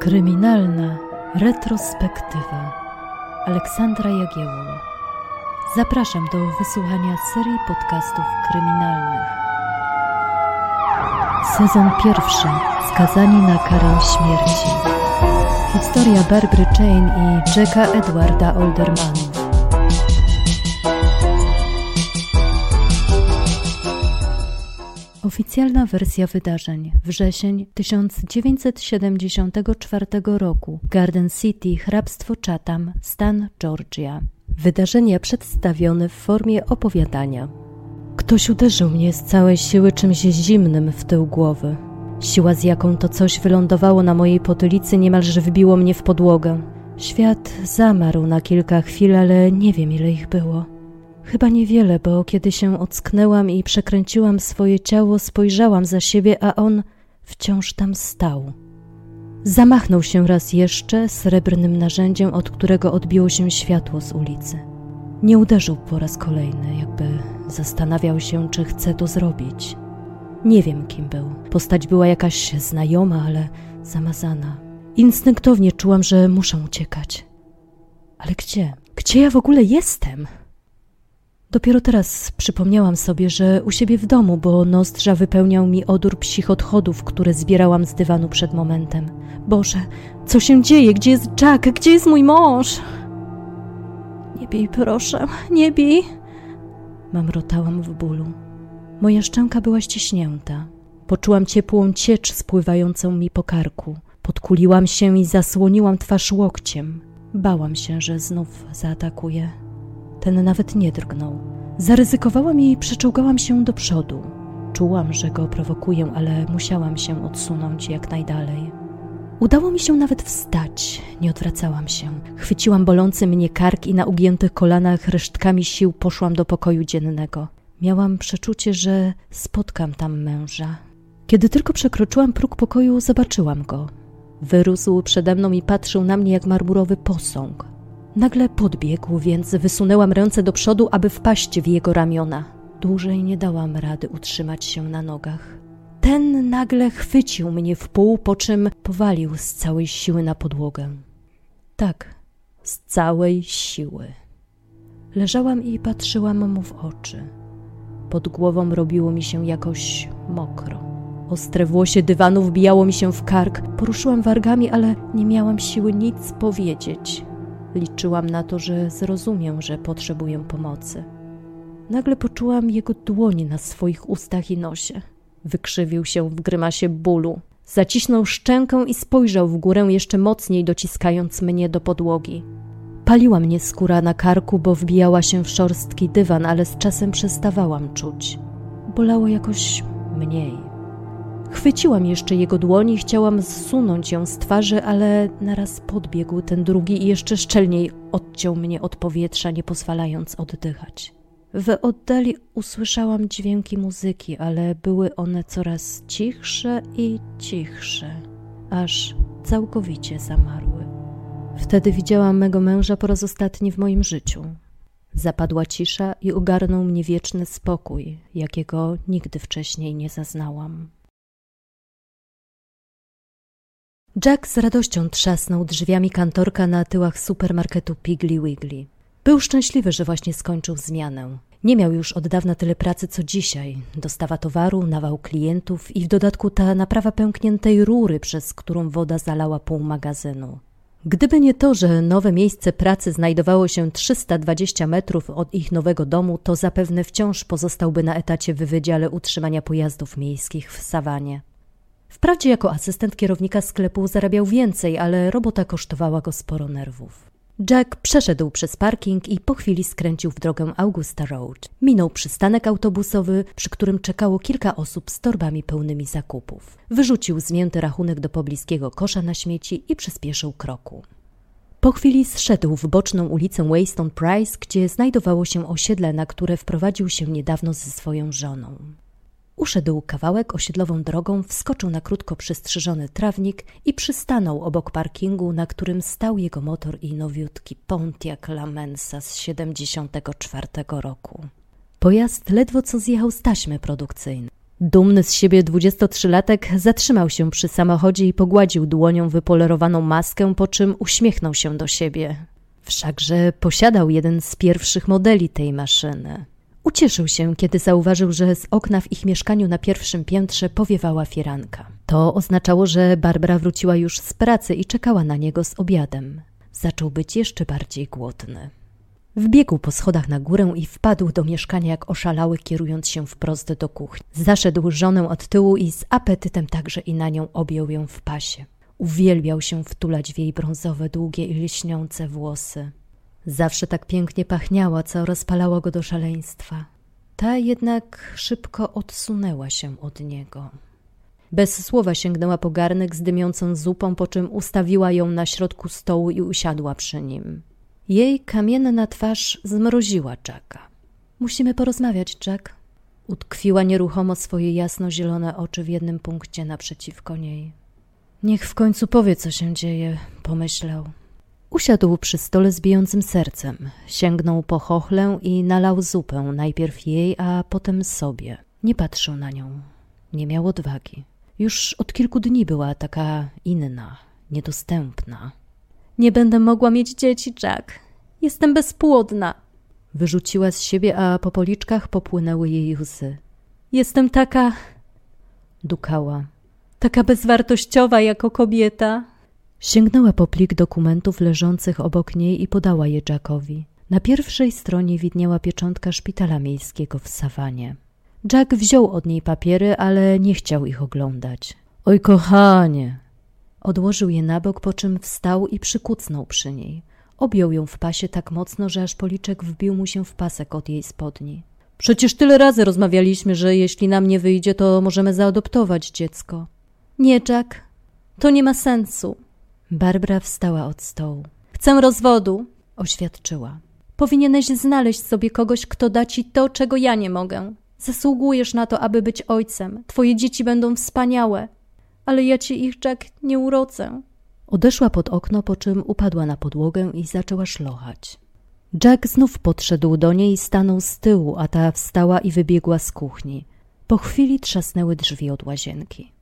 Kryminalna retrospektywa Aleksandra Jagiełło. Zapraszam do wysłuchania serii podcastów kryminalnych. Sezon pierwszy. Skazani na karę śmierci. Historia Barbary Chain i Jacka Edwarda Oldermanu. Oficjalna wersja wydarzeń. Wrzesień 1974 roku. Garden City, hrabstwo Chatham, stan Georgia. Wydarzenia przedstawione w formie opowiadania. Ktoś uderzył mnie z całej siły czymś zimnym w tył głowy. Siła, z jaką to coś wylądowało na mojej potylicy, niemalże wbiło mnie w podłogę. Świat zamarł na kilka chwil, ale nie wiem, ile ich było. Chyba niewiele, bo kiedy się ocknęłam i przekręciłam swoje ciało, spojrzałam za siebie, a on wciąż tam stał. Zamachnął się raz jeszcze srebrnym narzędziem, od którego odbiło się światło z ulicy. Nie uderzył po raz kolejny, jakby zastanawiał się, czy chce to zrobić. Nie wiem, kim był. Postać była jakaś znajoma, ale zamazana. Instynktownie czułam, że muszę uciekać. Ale gdzie? Gdzie ja w ogóle jestem? Dopiero teraz przypomniałam sobie, że u siebie w domu, bo nozdrza wypełniał mi odór psich odchodów, które zbierałam z dywanu przed momentem. Boże, co się dzieje? Gdzie jest Jack? Gdzie jest mój mąż? Nie bij, proszę, nie bij. Mamrotałam w bólu. Moja szczęka była ściśnięta. Poczułam ciepłą ciecz spływającą mi po karku. Podkuliłam się i zasłoniłam twarz łokciem. Bałam się, że znów zaatakuje. Ten nawet nie drgnął. Zaryzykowałam i przeczołgałam się do przodu. Czułam, że go prowokuję, ale musiałam się odsunąć jak najdalej. Udało mi się nawet wstać. Nie odwracałam się. Chwyciłam bolący mnie kark i na ugiętych kolanach resztkami sił poszłam do pokoju dziennego. Miałam przeczucie, że spotkam tam męża. Kiedy tylko przekroczyłam próg pokoju, zobaczyłam go. Wyrósł przede mną i patrzył na mnie jak marmurowy posąg. Nagle podbiegł, więc wysunęłam ręce do przodu, aby wpaść w jego ramiona. Dłużej nie dałam rady utrzymać się na nogach. Ten nagle chwycił mnie w pół, po czym powalił z całej siły na podłogę. Tak, z całej siły. Leżałam i patrzyłam mu w oczy. Pod głową robiło mi się jakoś mokro. Ostre włosie dywanu wbijało mi się w kark. Poruszyłam wargami, ale nie miałam siły nic powiedzieć. Liczyłam na to, że zrozumiem, że potrzebuję pomocy. Nagle poczułam jego dłoń na swoich ustach i nosie. Wykrzywił się w grymasie bólu. Zacisnął szczękę i spojrzał w górę jeszcze mocniej, dociskając mnie do podłogi. Paliła mnie skóra na karku, bo wbijała się w szorstki dywan, ale z czasem przestawałam czuć. Bolało jakoś mniej. Chwyciłam jeszcze jego dłoń i chciałam zsunąć ją z twarzy, ale naraz podbiegł ten drugi i jeszcze szczelniej odciął mnie od powietrza, nie pozwalając oddychać. W oddali usłyszałam dźwięki muzyki, ale były one coraz cichsze i cichsze, aż całkowicie zamarły. Wtedy widziałam mego męża po raz ostatni w moim życiu. Zapadła cisza i ogarnął mnie wieczny spokój, jakiego nigdy wcześniej nie zaznałam. Jack z radością trzasnął drzwiami kantorka na tyłach supermarketu Piggly Wiggly. Był szczęśliwy, że właśnie skończył zmianę. Nie miał już od dawna tyle pracy co dzisiaj. Dostawa towaru, nawał klientów i w dodatku ta naprawa pękniętej rury, przez którą woda zalała pół magazynu. Gdyby nie to, że nowe miejsce pracy znajdowało się 320 metrów od ich nowego domu, to zapewne wciąż pozostałby na etacie w Wydziale Utrzymania Pojazdów Miejskich w Sawanie. Wprawdzie jako asystent kierownika sklepu zarabiał więcej, ale robota kosztowała go sporo nerwów. Jack przeszedł przez parking i po chwili skręcił w drogę Augusta Road. Minął przystanek autobusowy, przy którym czekało kilka osób z torbami pełnymi zakupów. Wyrzucił zmięty rachunek do pobliskiego kosza na śmieci i przyspieszył kroku. Po chwili zszedł w boczną ulicę Wayston Price, gdzie znajdowało się osiedle, na które wprowadził się niedawno ze swoją żoną. Uszedł kawałek osiedlową drogą, wskoczył na krótko przystrzyżony trawnik i przystanął obok parkingu, na którym stał jego motor i nowiutki Pontiac La Mensa z 74 roku. Pojazd ledwo co zjechał z taśmy produkcyjnej. Dumny z siebie 23-latek zatrzymał się przy samochodzie i pogładził dłonią wypolerowaną maskę, po czym uśmiechnął się do siebie. Wszakże posiadał jeden z pierwszych modeli tej maszyny. Ucieszył się, kiedy zauważył, że z okna w ich mieszkaniu na pierwszym piętrze powiewała firanka. To oznaczało, że Barbara wróciła już z pracy i czekała na niego z obiadem. Zaczął być jeszcze bardziej głodny. Wbiegł po schodach na górę i wpadł do mieszkania jak oszalały, kierując się wprost do kuchni. Zaszedł żonę od tyłu i z apetytem także i na nią objął ją w pasie. Uwielbiał się wtulać w jej brązowe, długie i lśniące włosy. Zawsze tak pięknie pachniała, co rozpalało go do szaleństwa. Ta jednak szybko odsunęła się od niego. Bez słowa sięgnęła po garnek z dymiącą zupą, po czym ustawiła ją na środku stołu i usiadła przy nim. Jej kamienna twarz zmroziła Jacka. Musimy porozmawiać, Jack. Utkwiła nieruchomo swoje jasno-zielone oczy w jednym punkcie naprzeciwko niej. Niech w końcu powie, co się dzieje, pomyślał. Usiadł przy stole z bijącym sercem. Sięgnął po chochlę i nalał zupę, najpierw jej, a potem sobie. Nie patrzył na nią. Nie miał odwagi. Już od kilku dni była taka inna, niedostępna. Nie będę mogła mieć dzieci, Jack. Jestem bezpłodna. Wyrzuciła z siebie, a po policzkach popłynęły jej łzy. Jestem taka. Dukała. Taka bezwartościowa jako kobieta. Sięgnęła po plik dokumentów leżących obok niej i podała je Jackowi. Na pierwszej stronie widniała pieczątka szpitala miejskiego w Sawanie. Jack wziął od niej papiery, ale nie chciał ich oglądać. Oj, kochanie! Odłożył je na bok, po czym wstał i przykucnął przy niej. Objął ją w pasie tak mocno, że aż policzek wbił mu się w pasek od jej spodni. Przecież tyle razy rozmawialiśmy, że jeśli nam nie wyjdzie, to możemy zaadoptować dziecko. Nie, Jack, to nie ma sensu. Barbara wstała od stołu. Chcę rozwodu, oświadczyła. Powinieneś znaleźć sobie kogoś, kto da ci to, czego ja nie mogę. Zasługujesz na to, aby być ojcem. Twoje dzieci będą wspaniałe. Ale ja ci ich, Jack, nie urodzę. Odeszła pod okno, po czym upadła na podłogę i zaczęła szlochać. Jack znów podszedł do niej i stanął z tyłu, a ta wstała i wybiegła z kuchni. Po chwili trzasnęły drzwi od łazienki.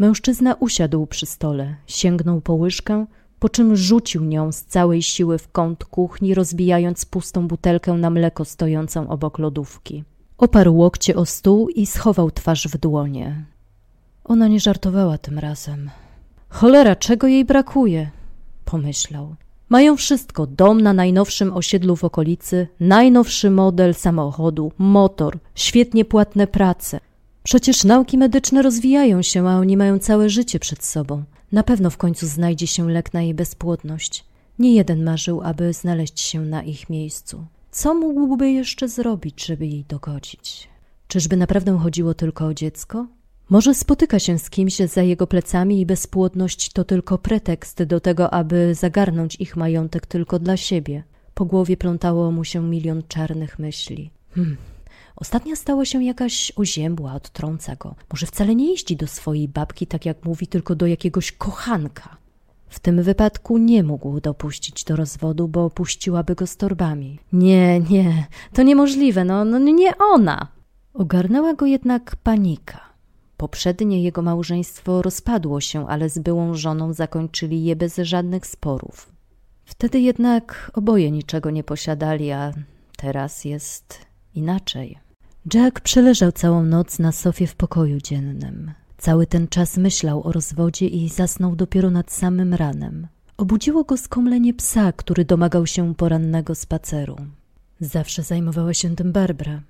Mężczyzna usiadł przy stole, sięgnął po łyżkę, po czym rzucił nią z całej siły w kąt kuchni, rozbijając pustą butelkę na mleko stojącą obok lodówki. Oparł łokcie o stół i schował twarz w dłonie. Ona nie żartowała tym razem. Cholera, czego jej brakuje? Pomyślał. Mają wszystko: dom na najnowszym osiedlu w okolicy, najnowszy model samochodu, motor, świetnie płatne prace. Przecież nauki medyczne rozwijają się, a oni mają całe życie przed sobą. Na pewno w końcu znajdzie się lek na jej bezpłodność. Nie jeden marzył, aby znaleźć się na ich miejscu. Co mógłby jeszcze zrobić, żeby jej dogodzić? Czyżby naprawdę chodziło tylko o dziecko? Może spotyka się z kimś za jego plecami i bezpłodność to tylko pretekst do tego, aby zagarnąć ich majątek tylko dla siebie. Po głowie plątało mu się milion czarnych myśli. Hmm, Ostatnia stała się jakaś oziębła, odtrąca go. Może wcale nie jeździ do swojej babki, tak jak mówi, tylko do jakiegoś kochanka. W tym wypadku nie mógł dopuścić do rozwodu, bo puściłaby go z torbami. Nie, nie, to niemożliwe, no, no nie ona. Ogarnęła go jednak panika. Poprzednie jego małżeństwo rozpadło się, ale z byłą żoną zakończyli je bez żadnych sporów. Wtedy jednak oboje niczego nie posiadali, a teraz jest inaczej. Jack przeleżał całą noc na sofie w pokoju dziennym. Cały ten czas myślał o rozwodzie i zasnął dopiero nad samym ranem. Obudziło go skomlenie psa, który domagał się porannego spaceru. Zawsze zajmowała się tym Barbara.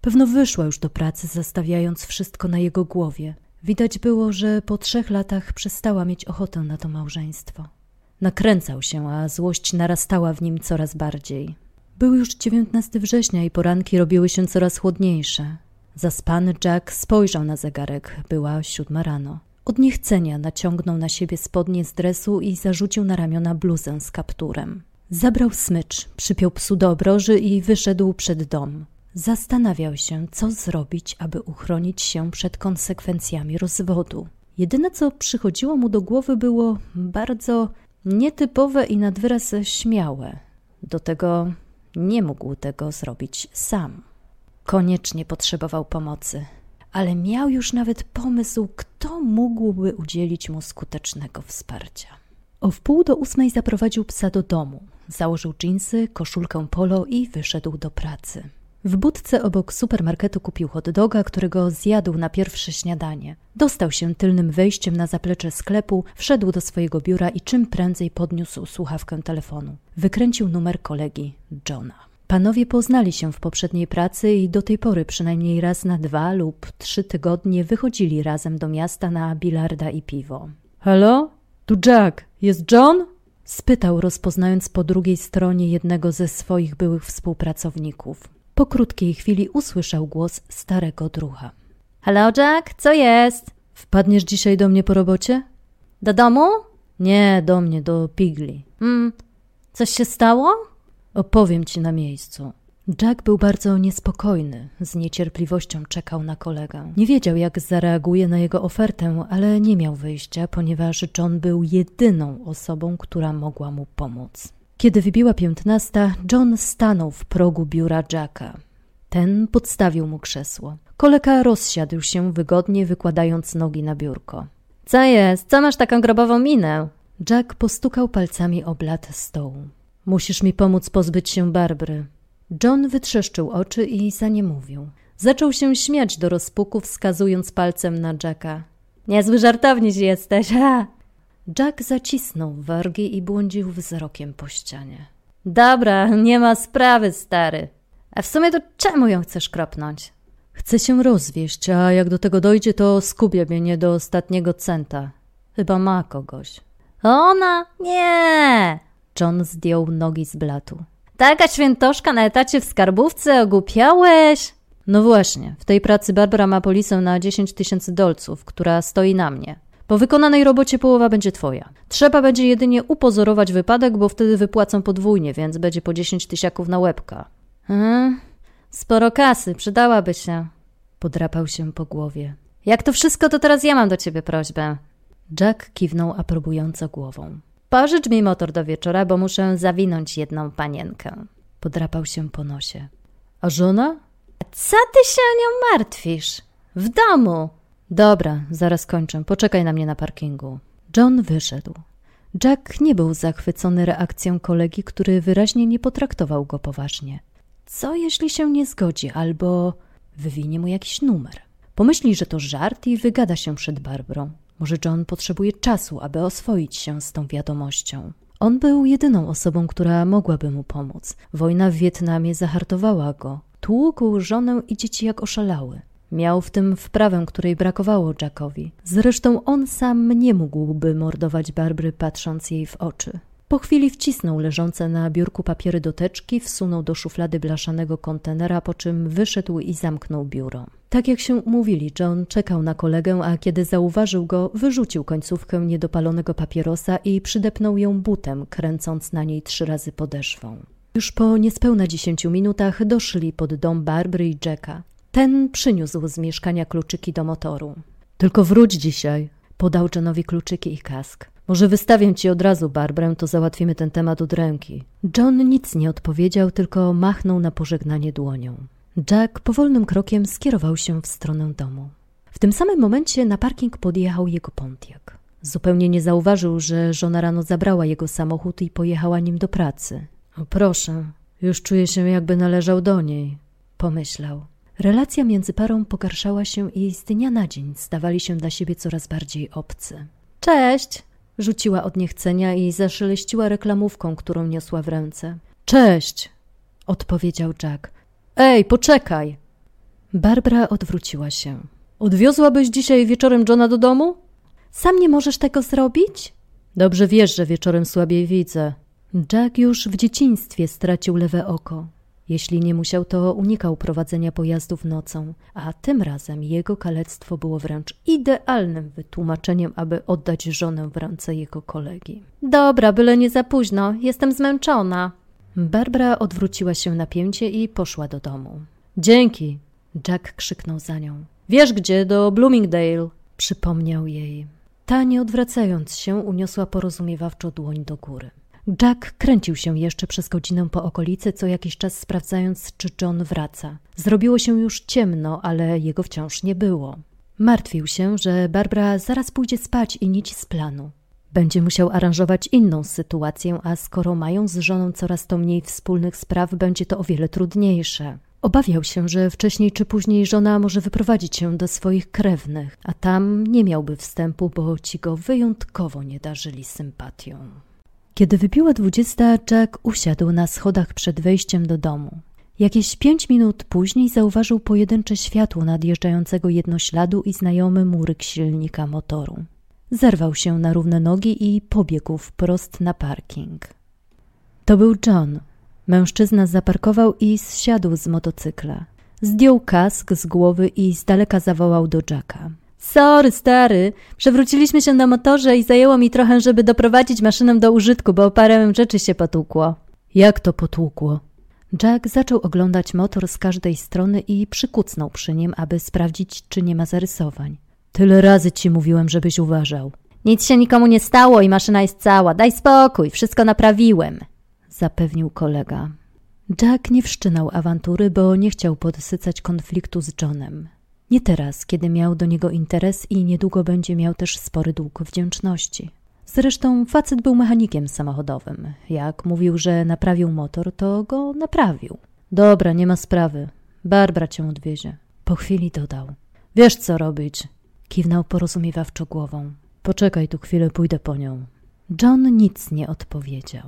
Pewno wyszła już do pracy, zastawiając wszystko na jego głowie. Widać było, że po trzech latach przestała mieć ochotę na to małżeństwo. Nakręcał się, a złość narastała w nim coraz bardziej. Był już 19 września i poranki robiły się coraz chłodniejsze. Zaspany Jack spojrzał na zegarek. Była siódma rano. Od niechcenia naciągnął na siebie spodnie z dresu i zarzucił na ramiona bluzę z kapturem. Zabrał smycz, przypiął psu do obroży i wyszedł przed dom. Zastanawiał się, co zrobić, aby uchronić się przed konsekwencjami rozwodu. Jedyne, co przychodziło mu do głowy, było bardzo nietypowe i nad wyraz śmiałe. Do tego nie mógł tego zrobić sam. Koniecznie potrzebował pomocy. ale miał już nawet pomysł, kto mógłby udzielić mu skutecznego wsparcia. O wpół do ósmej zaprowadził psa do domu. Założył dżinsy, koszulkę polo i wyszedł do pracy. W budce obok supermarketu kupił hot doga, którego zjadł na pierwsze śniadanie. Dostał się tylnym wejściem na zaplecze sklepu, wszedł do swojego biura i czym prędzej podniósł słuchawkę telefonu. Wykręcił numer kolegi Johna. Panowie poznali się w poprzedniej pracy i do tej pory przynajmniej raz na dwa lub trzy tygodnie wychodzili razem do miasta na bilarda i piwo. Halo? Tu Jack. Jest John? spytał, rozpoznając po drugiej stronie jednego ze swoich byłych współpracowników. Po krótkiej chwili usłyszał głos starego drucha. Halo, Jack, co jest? Wpadniesz dzisiaj do mnie po robocie? Do domu? Nie, do mnie, do Pigli. Hmm, coś się stało? Opowiem ci na miejscu. Jack był bardzo niespokojny, z niecierpliwością czekał na kolegę. Nie wiedział, jak zareaguje na jego ofertę, ale nie miał wyjścia, ponieważ John był jedyną osobą, która mogła mu pomóc. Kiedy wybiła piętnasta, John stanął w progu biura Jacka. Ten podstawił mu krzesło. Kolega rozsiadł się wygodnie, wykładając nogi na biurko. Co jest? Co masz taką grobową minę? Jack postukał palcami o blat stołu. Musisz mi pomóc pozbyć się Barbry. John wytrzeszczył oczy i zaniemówił. Zaczął się śmiać do rozpuku, wskazując palcem na Jacka. Niezły żartowniś jesteś, ha! Jack zacisnął wargi i błądził wzrokiem po ścianie. Dobra, nie ma sprawy, stary. A w sumie to czemu ją chcesz kropnąć? Chcę się rozwieść, a jak do tego dojdzie, to skubię mnie do ostatniego centa. Chyba ma kogoś. Ona? Nie! John zdjął nogi z blatu. Taka świętoszka na etacie w skarbówce, ogłupiałeś? No właśnie, w tej pracy Barbara ma polisę na 10 tysięcy dolców, która stoi na mnie. Po wykonanej robocie połowa będzie twoja. Trzeba będzie jedynie upozorować wypadek, bo wtedy wypłacą podwójnie, więc będzie po 10 tysiaków na łebka. Hmm, sporo kasy, przydałaby się. Podrapał się po głowie. Jak to wszystko, to teraz ja mam do ciebie prośbę. Jack kiwnął aprobująco głową. Pożycz mi motor do wieczora, bo muszę zawinąć jedną panienkę. Podrapał się po nosie. A żona? Co ty się o nią martwisz? W domu. Dobra, zaraz kończę. Poczekaj na mnie na parkingu. John wyszedł. Jack nie był zachwycony reakcją kolegi, który wyraźnie nie potraktował go poważnie. Co jeśli się nie zgodzi, albo wywinie mu jakiś numer? Pomyśli, że to żart i wygada się przed Barbrą. Może John potrzebuje czasu, aby oswoić się z tą wiadomością. On był jedyną osobą, która mogłaby mu pomóc. Wojna w Wietnamie zahartowała go. Tłukł żonę i dzieci jak oszalały. Miał w tym wprawę, której brakowało Jackowi. Zresztą on sam nie mógłby mordować Barbry, patrząc jej w oczy. Po chwili wcisnął leżące na biurku papiery do teczki, wsunął do szuflady blaszanego kontenera, po czym wyszedł i zamknął biuro. Tak jak się umówili, John czekał na kolegę, a kiedy zauważył go, wyrzucił końcówkę niedopalonego papierosa i przydepnął ją butem, kręcąc na niej trzy razy podeszwą. Już po niespełna dziesięciu minutach doszli pod dom Barbry i Jacka. Ten przyniósł z mieszkania kluczyki do motoru. Tylko wróć dzisiaj, podał Johnowi kluczyki i kask. Może wystawię ci od razu Barbrę, to załatwimy ten temat od ręki. John nic nie odpowiedział, tylko machnął na pożegnanie dłonią. Jack powolnym krokiem skierował się w stronę domu. W tym samym momencie na parking podjechał jego Pontiac. Zupełnie nie zauważył, że żona rano zabrała jego samochód i pojechała nim do pracy. O proszę, już czuję się jakby należał do niej, pomyślał. Relacja między parą pogarszała się i z dnia na dzień stawali się dla siebie coraz bardziej obcy. Cześć! Rzuciła od niechcenia i zaszeleściła reklamówką, którą niosła w ręce. Cześć! odpowiedział Jack. Ej, poczekaj! Barbara odwróciła się. Odwiozłabyś dzisiaj wieczorem Johna do domu? Sam nie możesz tego zrobić? Dobrze wiesz, że wieczorem słabiej widzę. Jack już w dzieciństwie stracił lewe oko. Jeśli nie musiał, to unikał prowadzenia pojazdów nocą, a tym razem jego kalectwo było wręcz idealnym wytłumaczeniem, aby oddać żonę w ręce jego kolegi. Dobra, byle nie za późno, jestem zmęczona. Barbara odwróciła się na pięcie i poszła do domu. Dzięki! Jack krzyknął za nią. Wiesz gdzie? Do Bloomingdale! Przypomniał jej. Ta, nie odwracając się, uniosła porozumiewawczo dłoń do góry. Jack kręcił się jeszcze przez godzinę po okolicy, co jakiś czas sprawdzając, czy John wraca. Zrobiło się już ciemno, ale jego wciąż nie było. Martwił się, że Barbara zaraz pójdzie spać i nic z planu. Będzie musiał aranżować inną sytuację, a skoro mają z żoną coraz to mniej wspólnych spraw, będzie to o wiele trudniejsze. Obawiał się, że wcześniej czy później żona może wyprowadzić się do swoich krewnych, a tam nie miałby wstępu, bo ci go wyjątkowo nie darzyli sympatią. Kiedy wybiła dwudziesta, Jack usiadł na schodach przed wejściem do domu. Jakieś pięć minut później zauważył pojedyncze światło nadjeżdżającego jednośladu i znajomy muryk silnika motoru. Zerwał się na równe nogi i pobiegł wprost na parking. To był John. Mężczyzna zaparkował i zsiadł z motocykla. Zdjął kask z głowy i z daleka zawołał do Jacka. Sorry, stary. Przewróciliśmy się na motorze i zajęło mi trochę, żeby doprowadzić maszynę do użytku, bo parę rzeczy się potłukło. Jak to potłukło? Jack zaczął oglądać motor z każdej strony i przykucnął przy nim, aby sprawdzić, czy nie ma zarysowań. Tyle razy ci mówiłem, żebyś uważał. Nic się nikomu nie stało i maszyna jest cała. Daj spokój, wszystko naprawiłem. Zapewnił kolega. Jack nie wszczynał awantury, bo nie chciał podsycać konfliktu z Johnem. Nie teraz, kiedy miał do niego interes i niedługo będzie miał też spory dług wdzięczności. Zresztą facet był mechanikiem samochodowym. Jak mówił, że naprawił motor, to go naprawił. Dobra, nie ma sprawy. Barbara cię odwiezie. Po chwili dodał. Wiesz co robić. Kiwnął porozumiewawczo głową. Poczekaj tu chwilę, pójdę po nią. John nic nie odpowiedział.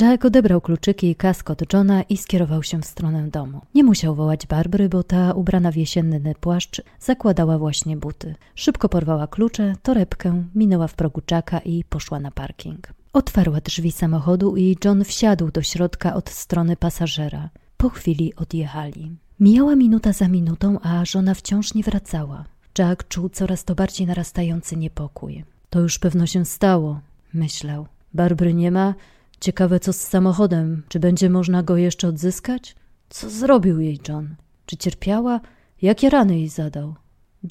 Jack odebrał kluczyki i kask od Johna i skierował się w stronę domu. Nie musiał wołać Barbry, bo ta ubrana w jesienny płaszcz zakładała właśnie buty. Szybko porwała klucze, torebkę, minęła w progu Jacka i poszła na parking. Otwarła drzwi samochodu i John wsiadł do środka od strony pasażera. Po chwili odjechali. Mijała minuta za minutą, a żona wciąż nie wracała. Jack czuł coraz to bardziej narastający niepokój. To już pewno się stało, myślał. Barbry nie ma, Ciekawe, co z samochodem. Czy będzie można go jeszcze odzyskać? Co zrobił jej John? Czy cierpiała? Jakie rany jej zadał?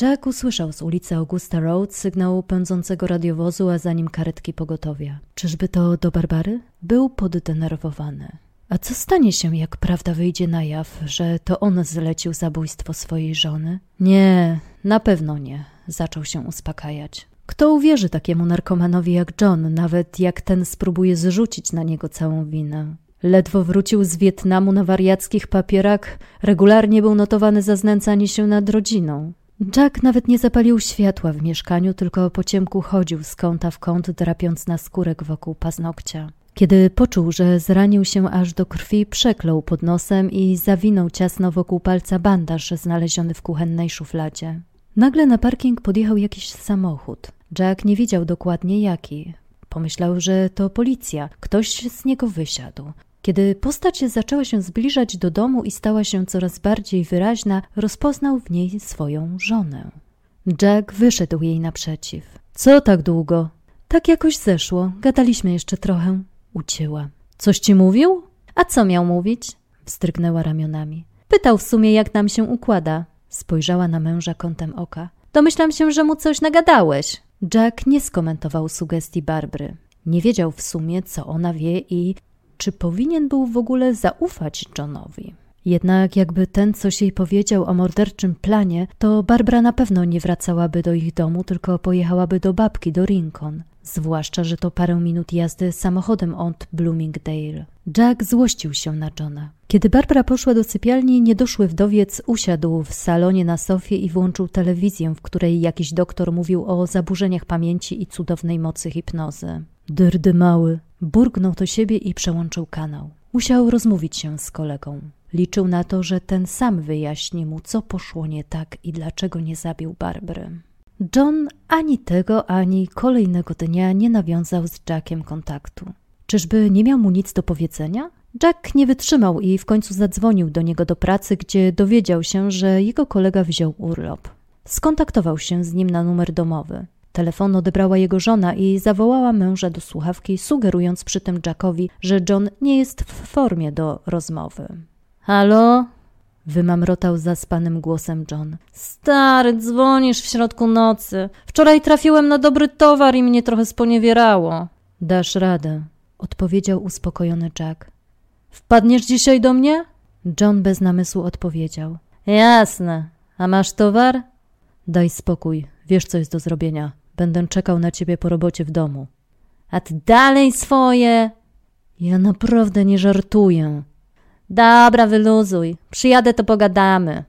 Jack usłyszał z ulicy Augusta Road sygnał pędzącego radiowozu, a za nim karetki pogotowia. Czyżby to do Barbary? Był poddenerwowany. A co stanie się, jak prawda wyjdzie na jaw, że to on zlecił zabójstwo swojej żony? Nie, na pewno nie, zaczął się uspokajać. Kto uwierzy takiemu narkomanowi jak John, nawet jak ten spróbuje zrzucić na niego całą winę? Ledwo wrócił z Wietnamu na wariackich papierach, regularnie był notowany za znęcanie się nad rodziną. Jack nawet nie zapalił światła w mieszkaniu, tylko po ciemku chodził z kąta w kąt, drapiąc na skórek wokół paznokcia. Kiedy poczuł, że zranił się aż do krwi, przeklął pod nosem i zawinął ciasno wokół palca bandaż znaleziony w kuchennej szufladzie. Nagle na parking podjechał jakiś samochód. Jack nie wiedział dokładnie jaki. Pomyślał, że to policja. Ktoś z niego wysiadł. Kiedy postać zaczęła się zbliżać do domu i stała się coraz bardziej wyraźna, rozpoznał w niej swoją żonę. Jack wyszedł jej naprzeciw. Co tak długo? Tak jakoś zeszło. Gadaliśmy jeszcze trochę. Ucięła. Coś ci mówił? A co miał mówić? Wstryknęła ramionami. Pytał w sumie, jak nam się układa. Spojrzała na męża kątem oka. Domyślam się, że mu coś nagadałeś. Jack nie skomentował sugestii Barbry. Nie wiedział w sumie, co ona wie i czy powinien był w ogóle zaufać Johnowi. Jednak jakby ten coś jej powiedział o morderczym planie, to Barbara na pewno nie wracałaby do ich domu, tylko pojechałaby do babki, do Rincon. Zwłaszcza, że to parę minut jazdy samochodem od Bloomingdale. Jack złościł się na Johna. Kiedy Barbara poszła do sypialni, niedoszły wdowiec usiadł w salonie na sofie i włączył telewizję, w której jakiś doktor mówił o zaburzeniach pamięci i cudownej mocy hipnozy. Dyrdy mały. Burgnął do siebie i przełączył kanał. Musiał rozmówić się z kolegą. Liczył na to, że ten sam wyjaśni mu, co poszło nie tak i dlaczego nie zabił Barbary. John ani tego, ani kolejnego dnia nie nawiązał z Jackiem kontaktu. Czyżby nie miał mu nic do powiedzenia? Jack nie wytrzymał i w końcu zadzwonił do niego do pracy, gdzie dowiedział się, że jego kolega wziął urlop. Skontaktował się z nim na numer domowy. Telefon odebrała jego żona i zawołała męża do słuchawki, sugerując przy tym Jackowi, że John nie jest w formie do rozmowy. Halo? Wymamrotał zaspanym głosem John. Stary, dzwonisz w środku nocy. Wczoraj trafiłem na dobry towar i mnie trochę sponiewierało. Dasz radę. odpowiedział uspokojony Jack. Wpadniesz dzisiaj do mnie? John bez namysłu odpowiedział. Jasne. A masz towar? Daj spokój, wiesz co jest do zrobienia. Będę czekał na ciebie po robocie w domu. A ty dalej swoje. Ja naprawdę nie żartuję. Dobra, wyluzuj. Przyjadę, to pogadamy.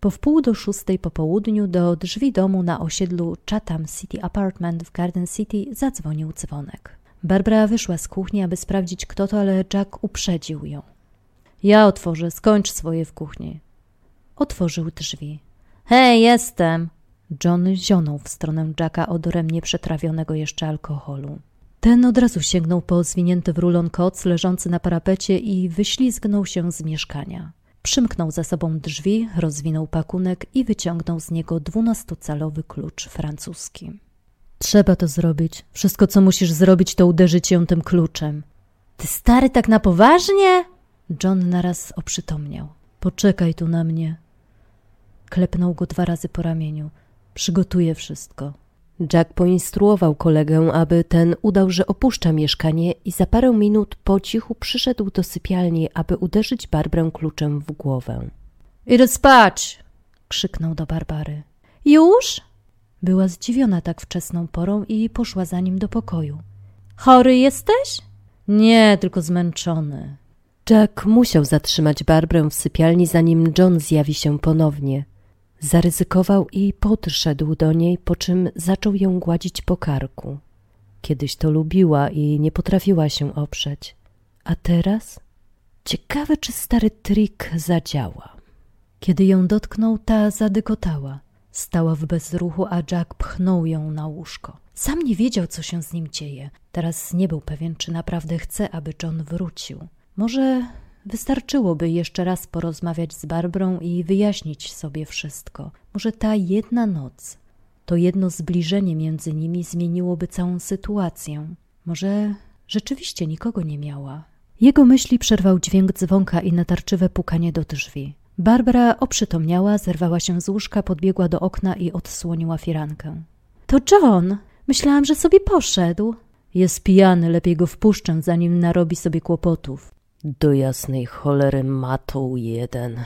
Po wpół do szóstej po południu do drzwi domu na osiedlu Chatham City Apartment w Garden City zadzwonił dzwonek. Barbara wyszła z kuchni, aby sprawdzić kto to, ale Jack uprzedził ją. Ja otworzę, skończ swoje w kuchni. Otworzył drzwi. Hej, jestem. John zionął w stronę Jacka odorem nieprzetrawionego jeszcze alkoholu. Ten od razu sięgnął po zwinięty w rulon koc leżący na parapecie i wyślizgnął się z mieszkania. Przymknął za sobą drzwi, rozwinął pakunek i wyciągnął z niego dwunastocalowy klucz francuski. Trzeba to zrobić. Wszystko, co musisz zrobić, to uderzyć ją tym kluczem. Ty stary, tak na poważnie? John naraz oprzytomniał. Poczekaj tu na mnie. Klepnął go dwa razy po ramieniu. Przygotuję wszystko. Jack poinstruował kolegę, aby ten udał, że opuszcza mieszkanie i za parę minut po cichu przyszedł do sypialni, aby uderzyć Barbrę kluczem w głowę. Idę spać! krzyknął do Barbary. Już? Była zdziwiona tak wczesną porą i poszła za nim do pokoju. Chory jesteś? Nie, tylko zmęczony. Jack musiał zatrzymać Barbrę w sypialni, zanim John zjawi się ponownie. Zaryzykował i podszedł do niej, po czym zaczął ją gładzić po karku. Kiedyś to lubiła i nie potrafiła się oprzeć. A teraz? Ciekawe, czy stary trik zadziała. Kiedy ją dotknął, ta zadykotała. Stała w bezruchu, a Jack pchnął ją na łóżko. Sam nie wiedział, co się z nim dzieje. Teraz nie był pewien, czy naprawdę chce, aby John wrócił. Może wystarczyłoby jeszcze raz porozmawiać z Barbrą i wyjaśnić sobie wszystko. Może ta jedna noc, to jedno zbliżenie między nimi zmieniłoby całą sytuację. Może rzeczywiście nikogo nie miała. Jego myśli przerwał dźwięk dzwonka i natarczywe pukanie do drzwi. Barbara oprzytomniała, zerwała się z łóżka, podbiegła do okna i odsłoniła firankę. To John! Myślałam, że sobie poszedł. Jest pijany, lepiej go wpuszczę, zanim narobi sobie kłopotów. Do jasnej cholery matoł jeden,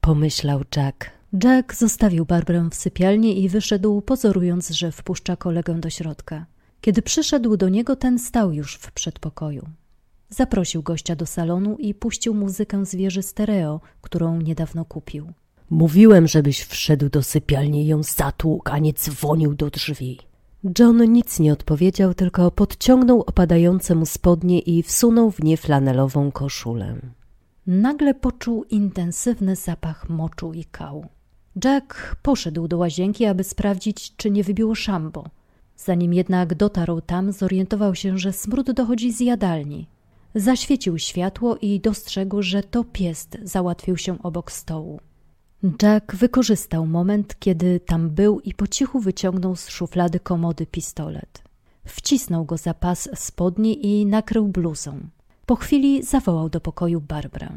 pomyślał Jack. Jack zostawił Barbrę w sypialni i wyszedł, pozorując, że wpuszcza kolegę do środka. Kiedy przyszedł do niego, ten stał już w przedpokoju. Zaprosił gościa do salonu i puścił muzykę z wieży stereo, którą niedawno kupił. Mówiłem, żebyś wszedł do sypialni i ją zatłukł, a nie dzwonił do drzwi. John nic nie odpowiedział, tylko podciągnął opadające mu spodnie i wsunął w nie flanelową koszulę. Nagle poczuł intensywny zapach moczu i kału. Jack poszedł do łazienki, aby sprawdzić, czy nie wybiło szambo. Zanim jednak dotarł tam, zorientował się, że smród dochodzi z jadalni. Zaświecił światło i dostrzegł, że to pies załatwił się obok stołu. Jack wykorzystał moment, kiedy tam był i po cichu wyciągnął z szuflady komody pistolet. Wcisnął go za pas spodni i nakrył bluzą. Po chwili zawołał do pokoju Barbrę.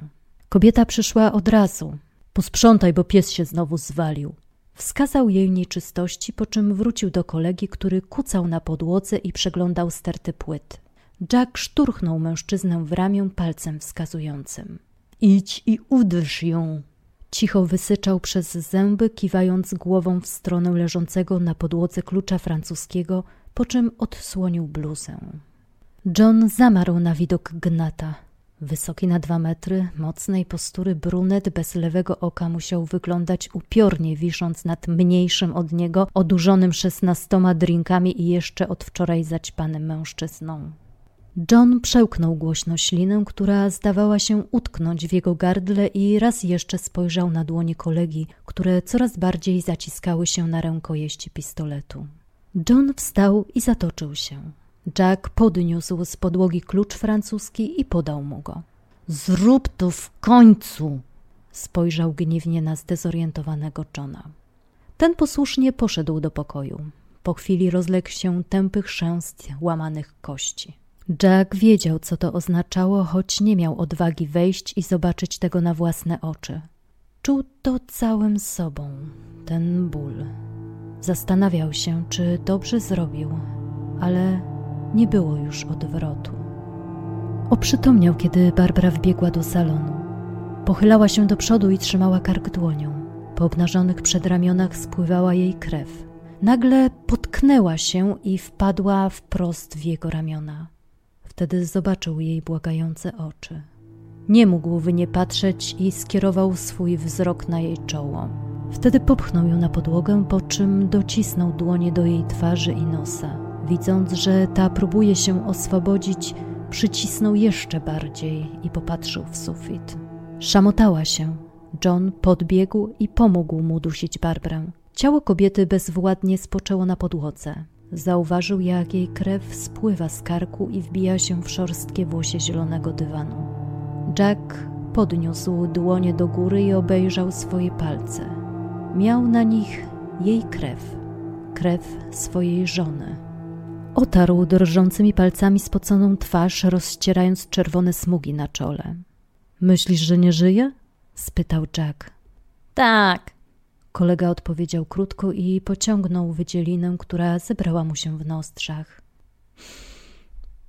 Kobieta przyszła od razu. Posprzątaj, bo pies się znowu zwalił. Wskazał jej nieczystości, po czym wrócił do kolegi, który kucał na podłodze i przeglądał sterty płyt. Jack szturchnął mężczyznę w ramię palcem wskazującym. Idź i uderz ją, Cicho wysyczał przez zęby, kiwając głową w stronę leżącego na podłodze klucza francuskiego, po czym odsłonił bluzę. John zamarł na widok gnata. Wysoki na dwa metry, mocnej postury brunet bez lewego oka musiał wyglądać upiornie, wisząc nad mniejszym od niego, odurzonym szesnastoma drinkami i jeszcze od wczoraj zaćpanym mężczyzną. John przełknął głośno ślinę, która zdawała się utknąć w jego gardle i raz jeszcze spojrzał na dłonie kolegi, które coraz bardziej zaciskały się na rękojeści pistoletu. John wstał i zatoczył się. Jack podniósł z podłogi klucz francuski i podał mu go. Zrób to w końcu! spojrzał gniewnie na zdezorientowanego Johna. Ten posłusznie poszedł do pokoju. Po chwili rozległ się tępy chrzęst łamanych kości. Jack wiedział, co to oznaczało, choć nie miał odwagi wejść i zobaczyć tego na własne oczy. Czuł to całym sobą, ten ból. Zastanawiał się, czy dobrze zrobił, ale nie było już odwrotu. Oprzytomniał, kiedy Barbara wbiegła do salonu. Pochylała się do przodu i trzymała kark dłonią. Po obnażonych przedramionach spływała jej krew. Nagle potknęła się i wpadła wprost w jego ramiona. Wtedy zobaczył jej błagające oczy. Nie mógł w nie patrzeć i skierował swój wzrok na jej czoło. Wtedy popchnął ją na podłogę, po czym docisnął dłonie do jej twarzy i nosa. Widząc, że ta próbuje się oswobodzić, przycisnął jeszcze bardziej i popatrzył w sufit. Szamotała się. John podbiegł i pomógł mu dusić Barbrę. Ciało kobiety bezwładnie spoczęło na podłodze. Zauważył, jak jej krew spływa z karku i wbija się w szorstkie włosie zielonego dywanu. Jack podniósł dłonie do góry i obejrzał swoje palce. Miał na nich jej krew, krew swojej żony. Otarł drżącymi palcami spoconą twarz, rozcierając czerwone smugi na czole. Myślisz, że nie żyje? spytał Jack. Tak. Kolega odpowiedział krótko i pociągnął wydzielinę, która zebrała mu się w nostrzach.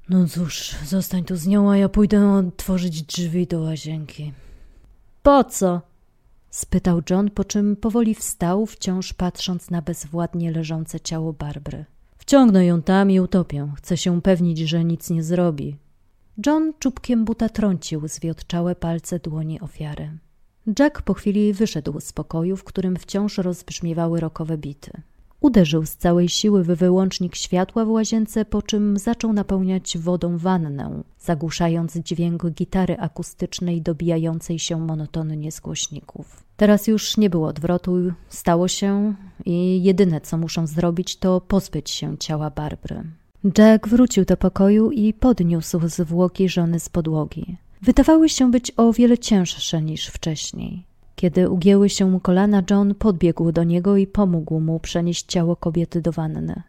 No cóż, zostań tu z nią, a ja pójdę otworzyć drzwi do łazienki. Po co? spytał John, po czym powoli wstał, wciąż patrząc na bezwładnie leżące ciało Barbry. Wciągnę ją tam i utopię. Chcę się upewnić, że nic nie zrobi. John czubkiem buta trącił zwiotczałe palce dłoni ofiary. Jack po chwili wyszedł z pokoju, w którym wciąż rozbrzmiewały rokowe bity. Uderzył z całej siły w wyłącznik światła w łazience, po czym zaczął napełniać wodą wannę, zagłuszając dźwięk gitary akustycznej dobijającej się monotonnie z głośników. Teraz już nie było odwrotu, stało się i jedyne co muszą zrobić to pozbyć się ciała Barbry. Jack wrócił do pokoju i podniósł zwłoki żony z podłogi. Wydawały się być o wiele cięższe niż wcześniej. Kiedy ugięły się mu kolana, John podbiegł do niego i pomógł mu przenieść ciało kobiety do wanny.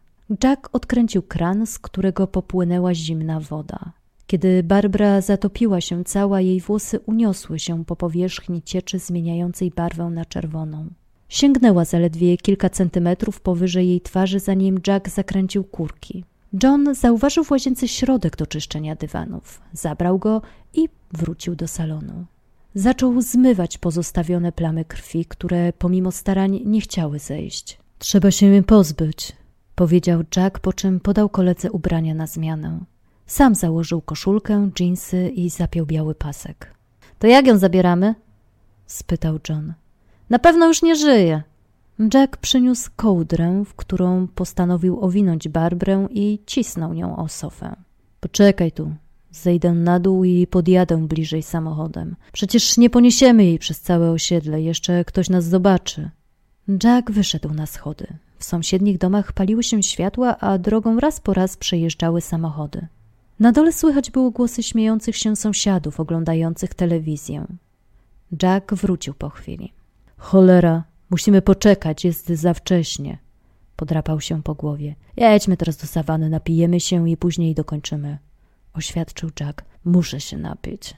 Jack odkręcił kran, z którego popłynęła zimna woda. Kiedy Barbara zatopiła się cała, jej włosy uniosły się po powierzchni cieczy zmieniającej barwę na czerwoną. Sięgnęła zaledwie kilka centymetrów powyżej jej twarzy, zanim Jack zakręcił kurki. John zauważył w łazience środek do czyszczenia dywanów. Zabrał go wrócił do salonu. Zaczął zmywać pozostawione plamy krwi, które pomimo starań nie chciały zejść. Trzeba się jej pozbyć, powiedział Jack, po czym podał koledze ubrania na zmianę. Sam założył koszulkę, dżinsy i zapiął biały pasek. To jak ją zabieramy? spytał John. Na pewno już nie żyje. Jack przyniósł kołdrę, w którą postanowił owinąć Barbrę i cisnął nią o sofę. Poczekaj tu, Zejdę na dół i podjadę bliżej samochodem. Przecież nie poniesiemy jej przez całe osiedle, jeszcze ktoś nas zobaczy. Jack wyszedł na schody. W sąsiednich domach paliły się światła, a drogą raz po raz przejeżdżały samochody. Na dole słychać było głosy śmiejących się sąsiadów oglądających telewizję. Jack wrócił po chwili. Cholera, musimy poczekać, jest za wcześnie. Podrapał się po głowie. Jedźmy teraz do sawany, napijemy się i później dokończymy oświadczył Jack. Muszę się napić.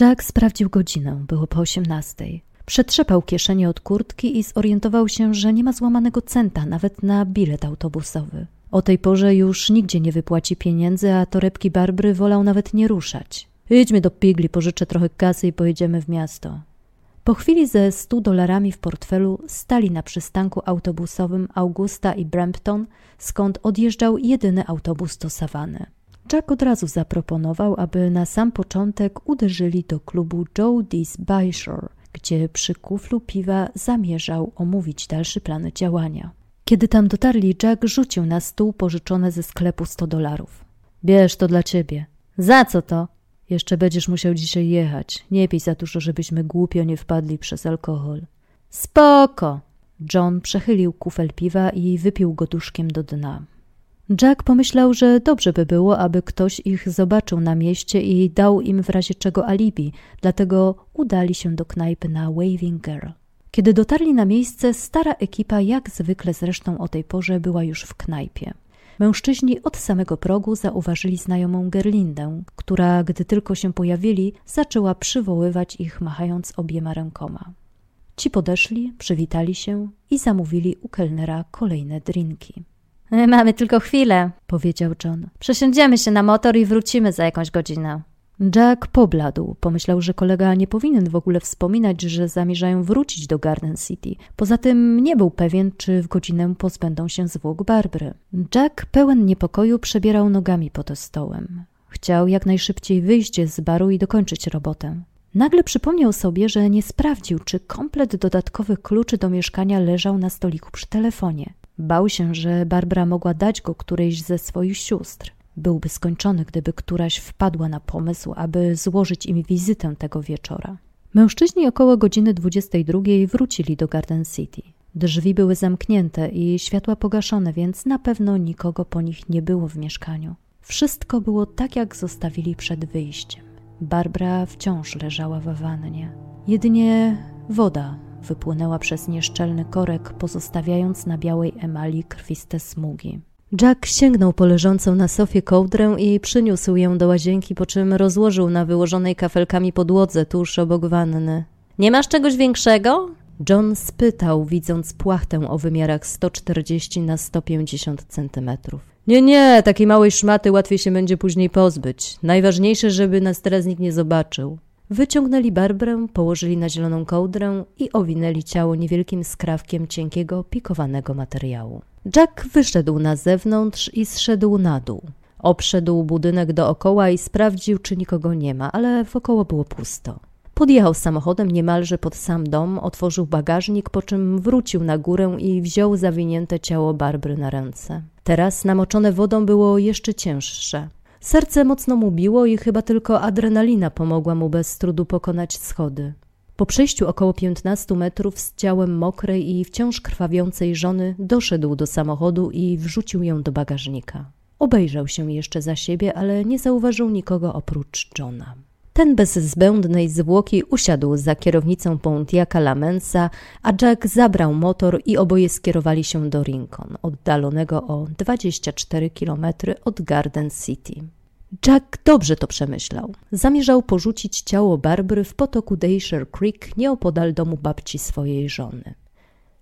Jack sprawdził godzinę. Było po osiemnastej. Przetrzepał kieszenie od kurtki i zorientował się, że nie ma złamanego centa nawet na bilet autobusowy. O tej porze już nigdzie nie wypłaci pieniędzy, a torebki Barbry wolał nawet nie ruszać. Idźmy do Pigli, pożyczę trochę kasy i pojedziemy w miasto. Po chwili ze stu dolarami w portfelu stali na przystanku autobusowym Augusta i Brampton, skąd odjeżdżał jedyny autobus do Savany. Jack od razu zaproponował, aby na sam początek uderzyli do klubu Joe D's Byshore, gdzie przy kuflu piwa zamierzał omówić dalszy plan działania. Kiedy tam dotarli, Jack rzucił na stół pożyczone ze sklepu 100 dolarów. Bierz to dla ciebie. Za co to? Jeszcze będziesz musiał dzisiaj jechać. Nie pij za dużo, żebyśmy głupio nie wpadli przez alkohol. Spoko! John przechylił kufel piwa i wypił go duszkiem do dna. Jack pomyślał, że dobrze by było, aby ktoś ich zobaczył na mieście i dał im w razie czego alibi, dlatego udali się do knajpy na Waving Girl. Kiedy dotarli na miejsce, stara ekipa, jak zwykle zresztą o tej porze, była już w knajpie. Mężczyźni od samego progu zauważyli znajomą Gerlindę, która, gdy tylko się pojawili, zaczęła przywoływać ich, machając obiema rękoma. Ci podeszli, przywitali się i zamówili u kelnera kolejne drinki. Mamy tylko chwilę, powiedział John. Przesiądziemy się na motor i wrócimy za jakąś godzinę. Jack pobladł. Pomyślał, że kolega nie powinien w ogóle wspominać, że zamierzają wrócić do Garden City. Poza tym nie był pewien, czy w godzinę pozbędą się zwłok Barbry. Jack, pełen niepokoju, przebierał nogami pod stołem. Chciał jak najszybciej wyjść z baru i dokończyć robotę. Nagle przypomniał sobie, że nie sprawdził, czy komplet dodatkowych kluczy do mieszkania leżał na stoliku przy telefonie. Bał się, że Barbara mogła dać go którejś ze swoich sióstr. Byłby skończony, gdyby któraś wpadła na pomysł, aby złożyć im wizytę tego wieczora. Mężczyźni około godziny 22 wrócili do Garden City. Drzwi były zamknięte i światła pogaszone, więc na pewno nikogo po nich nie było w mieszkaniu. Wszystko było tak, jak zostawili przed wyjściem. Barbara wciąż leżała w wannie. Jedynie woda wypłynęła przez nieszczelny korek, pozostawiając na białej emali krwiste smugi. Jack sięgnął po leżącą na sofie kołdrę i przyniósł ją do łazienki, po czym rozłożył na wyłożonej kafelkami podłodze tuż obok wanny. Nie masz czegoś większego? John spytał, widząc płachtę o wymiarach 140 na 150 centymetrów. Nie, nie, takiej małej szmaty łatwiej się będzie później pozbyć. Najważniejsze, żeby nas teraz nikt nie zobaczył. Wyciągnęli Barbrę, położyli na zieloną kołdrę i owinęli ciało niewielkim skrawkiem cienkiego, pikowanego materiału. Jack wyszedł na zewnątrz i zszedł na dół. Obszedł budynek dookoła i sprawdził, czy nikogo nie ma, ale wokoło było pusto. Podjechał samochodem niemalże pod sam dom, otworzył bagażnik, po czym wrócił na górę i wziął zawinięte ciało Barbry na ręce. Teraz namoczone wodą było jeszcze cięższe. Serce mocno mu biło i chyba tylko adrenalina pomogła mu bez trudu pokonać schody. Po przejściu około 15 metrów z ciałem mokrej i wciąż krwawiącej żony doszedł do samochodu i wrzucił ją do bagażnika. Obejrzał się jeszcze za siebie, ale nie zauważył nikogo oprócz Johna. Ten bez zbędnej zwłoki usiadł za kierownicą Pontiaca Lamensa, a Jack zabrał motor i oboje skierowali się do Rincon, oddalonego o 24 km od Garden City. Jack dobrze to przemyślał. Zamierzał porzucić ciało Barbary w potoku Dayshire Creek nieopodal domu babci swojej żony.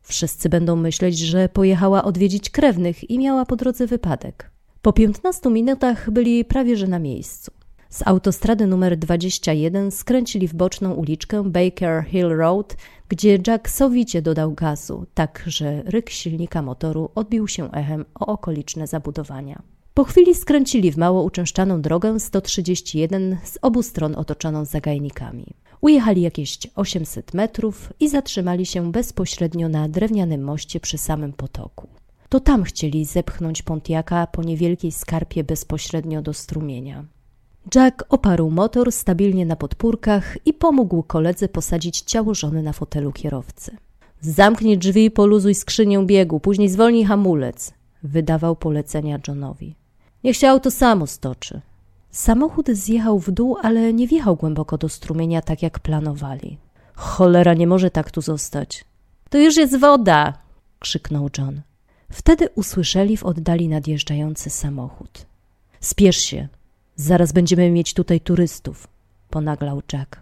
Wszyscy będą myśleć, że pojechała odwiedzić krewnych i miała po drodze wypadek. Po 15 minutach byli prawie że na miejscu. Z autostrady numer 21 skręcili w boczną uliczkę Baker Hill Road, gdzie Jack sowicie dodał gazu, tak że ryk silnika motoru odbił się echem o okoliczne zabudowania. Po chwili skręcili w mało uczęszczaną drogę 131 z obu stron otoczoną zagajnikami. Ujechali jakieś 800 metrów i zatrzymali się bezpośrednio na drewnianym moście przy samym potoku. To tam chcieli zepchnąć Pontiaka po niewielkiej skarpie bezpośrednio do strumienia. Jack oparł motor stabilnie na podpórkach i pomógł koledze posadzić ciało żony na fotelu kierowcy. Zamknij drzwi i poluzuj skrzynię biegu, później zwolnij hamulec, wydawał polecenia Johnowi. Niech się auto samo stoczy. Samochód zjechał w dół, ale nie wjechał głęboko do strumienia, tak jak planowali. Cholera, nie może tak tu zostać. To już jest woda! krzyknął John. Wtedy usłyszeli w oddali nadjeżdżający samochód. Spiesz się, Zaraz będziemy mieć tutaj turystów, ponaglał Jack.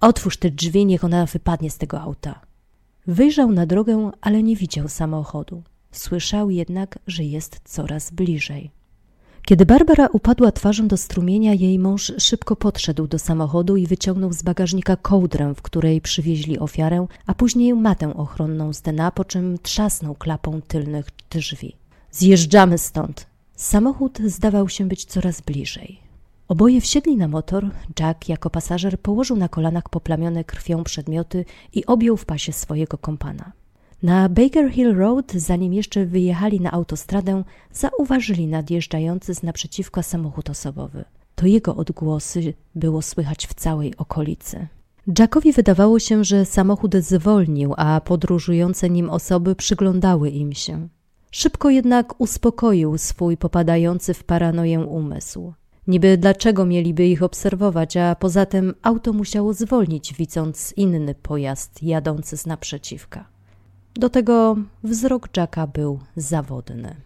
Otwórz te drzwi, niech ona wypadnie z tego auta. Wyjrzał na drogę, ale nie widział samochodu. Słyszał jednak, że jest coraz bliżej. Kiedy Barbara upadła twarzą do strumienia, jej mąż szybko podszedł do samochodu i wyciągnął z bagażnika kołdrę, w której przywieźli ofiarę, a później matę ochronną z dna, po czym trzasnął klapą tylnych drzwi. Zjeżdżamy stąd. Samochód zdawał się być coraz bliżej. Oboje wsiedli na motor. Jack jako pasażer położył na kolanach poplamione krwią przedmioty i objął w pasie swojego kompana. Na Baker Hill Road, zanim jeszcze wyjechali na autostradę, zauważyli nadjeżdżający z naprzeciwka samochód osobowy. To jego odgłosy było słychać w całej okolicy. Jackowi wydawało się, że samochód zwolnił, a podróżujące nim osoby przyglądały im się. Szybko jednak uspokoił swój popadający w paranoję umysł. Niby dlaczego mieliby ich obserwować, a poza tym auto musiało zwolnić, widząc inny pojazd jadący z naprzeciwka. Do tego wzrok Jacka był zawodny.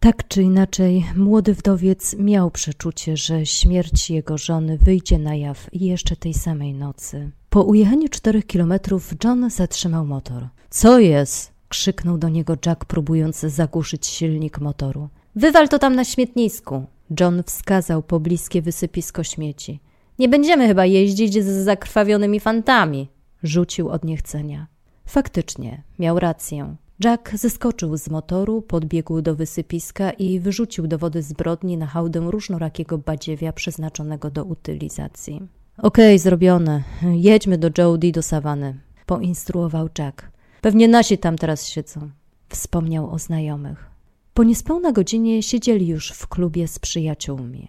Tak czy inaczej, młody wdowiec miał przeczucie, że śmierć jego żony wyjdzie na jaw jeszcze tej samej nocy. Po ujechaniu czterech kilometrów John zatrzymał motor. Co jest? krzyknął do niego Jack, próbując zagłuszyć silnik motoru. Wywal to tam na śmietnisku. John wskazał pobliskie wysypisko śmieci. Nie będziemy chyba jeździć z zakrwawionymi fantami, rzucił od niechcenia. Faktycznie, miał rację. Jack zeskoczył z motoru, podbiegł do wysypiska i wyrzucił do wody zbrodni na hałdę różnorakiego badziewia przeznaczonego do utylizacji. Okej, okay, zrobione. Jedźmy do Jody do Savany, poinstruował Jack. Pewnie nasi tam teraz siedzą. Wspomniał o znajomych. Po niespełna godzinie siedzieli już w klubie z przyjaciółmi.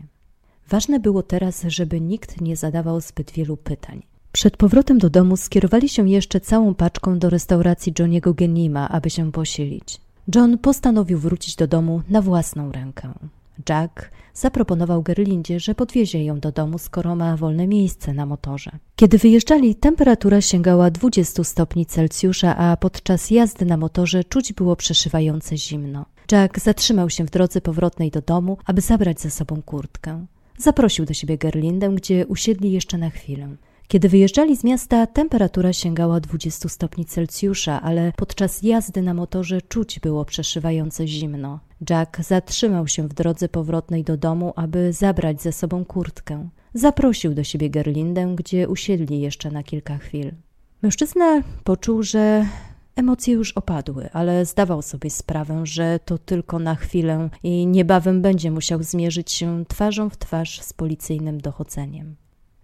Ważne było teraz, żeby nikt nie zadawał zbyt wielu pytań. Przed powrotem do domu skierowali się jeszcze całą paczką do restauracji Johniego Genima, aby się posilić. John postanowił wrócić do domu na własną rękę. Jack zaproponował Gerlindzie, że podwiezie ją do domu, skoro ma wolne miejsce na motorze. Kiedy wyjeżdżali, temperatura sięgała 20 stopni Celsjusza, a podczas jazdy na motorze czuć było przeszywające zimno. Jack zatrzymał się w drodze powrotnej do domu, aby zabrać ze sobą kurtkę. Zaprosił do siebie Gerlindę, gdzie usiedli jeszcze na chwilę. Kiedy wyjeżdżali z miasta, temperatura sięgała 20 stopni Celsjusza, ale podczas jazdy na motorze czuć było przeszywające zimno. Jack zatrzymał się w drodze powrotnej do domu, aby zabrać ze sobą kurtkę. Zaprosił do siebie Gerlindę, gdzie usiedli jeszcze na kilka chwil. Mężczyzna poczuł, że emocje już opadły, ale zdawał sobie sprawę, że to tylko na chwilę i niebawem będzie musiał zmierzyć się twarzą w twarz z policyjnym dochodzeniem.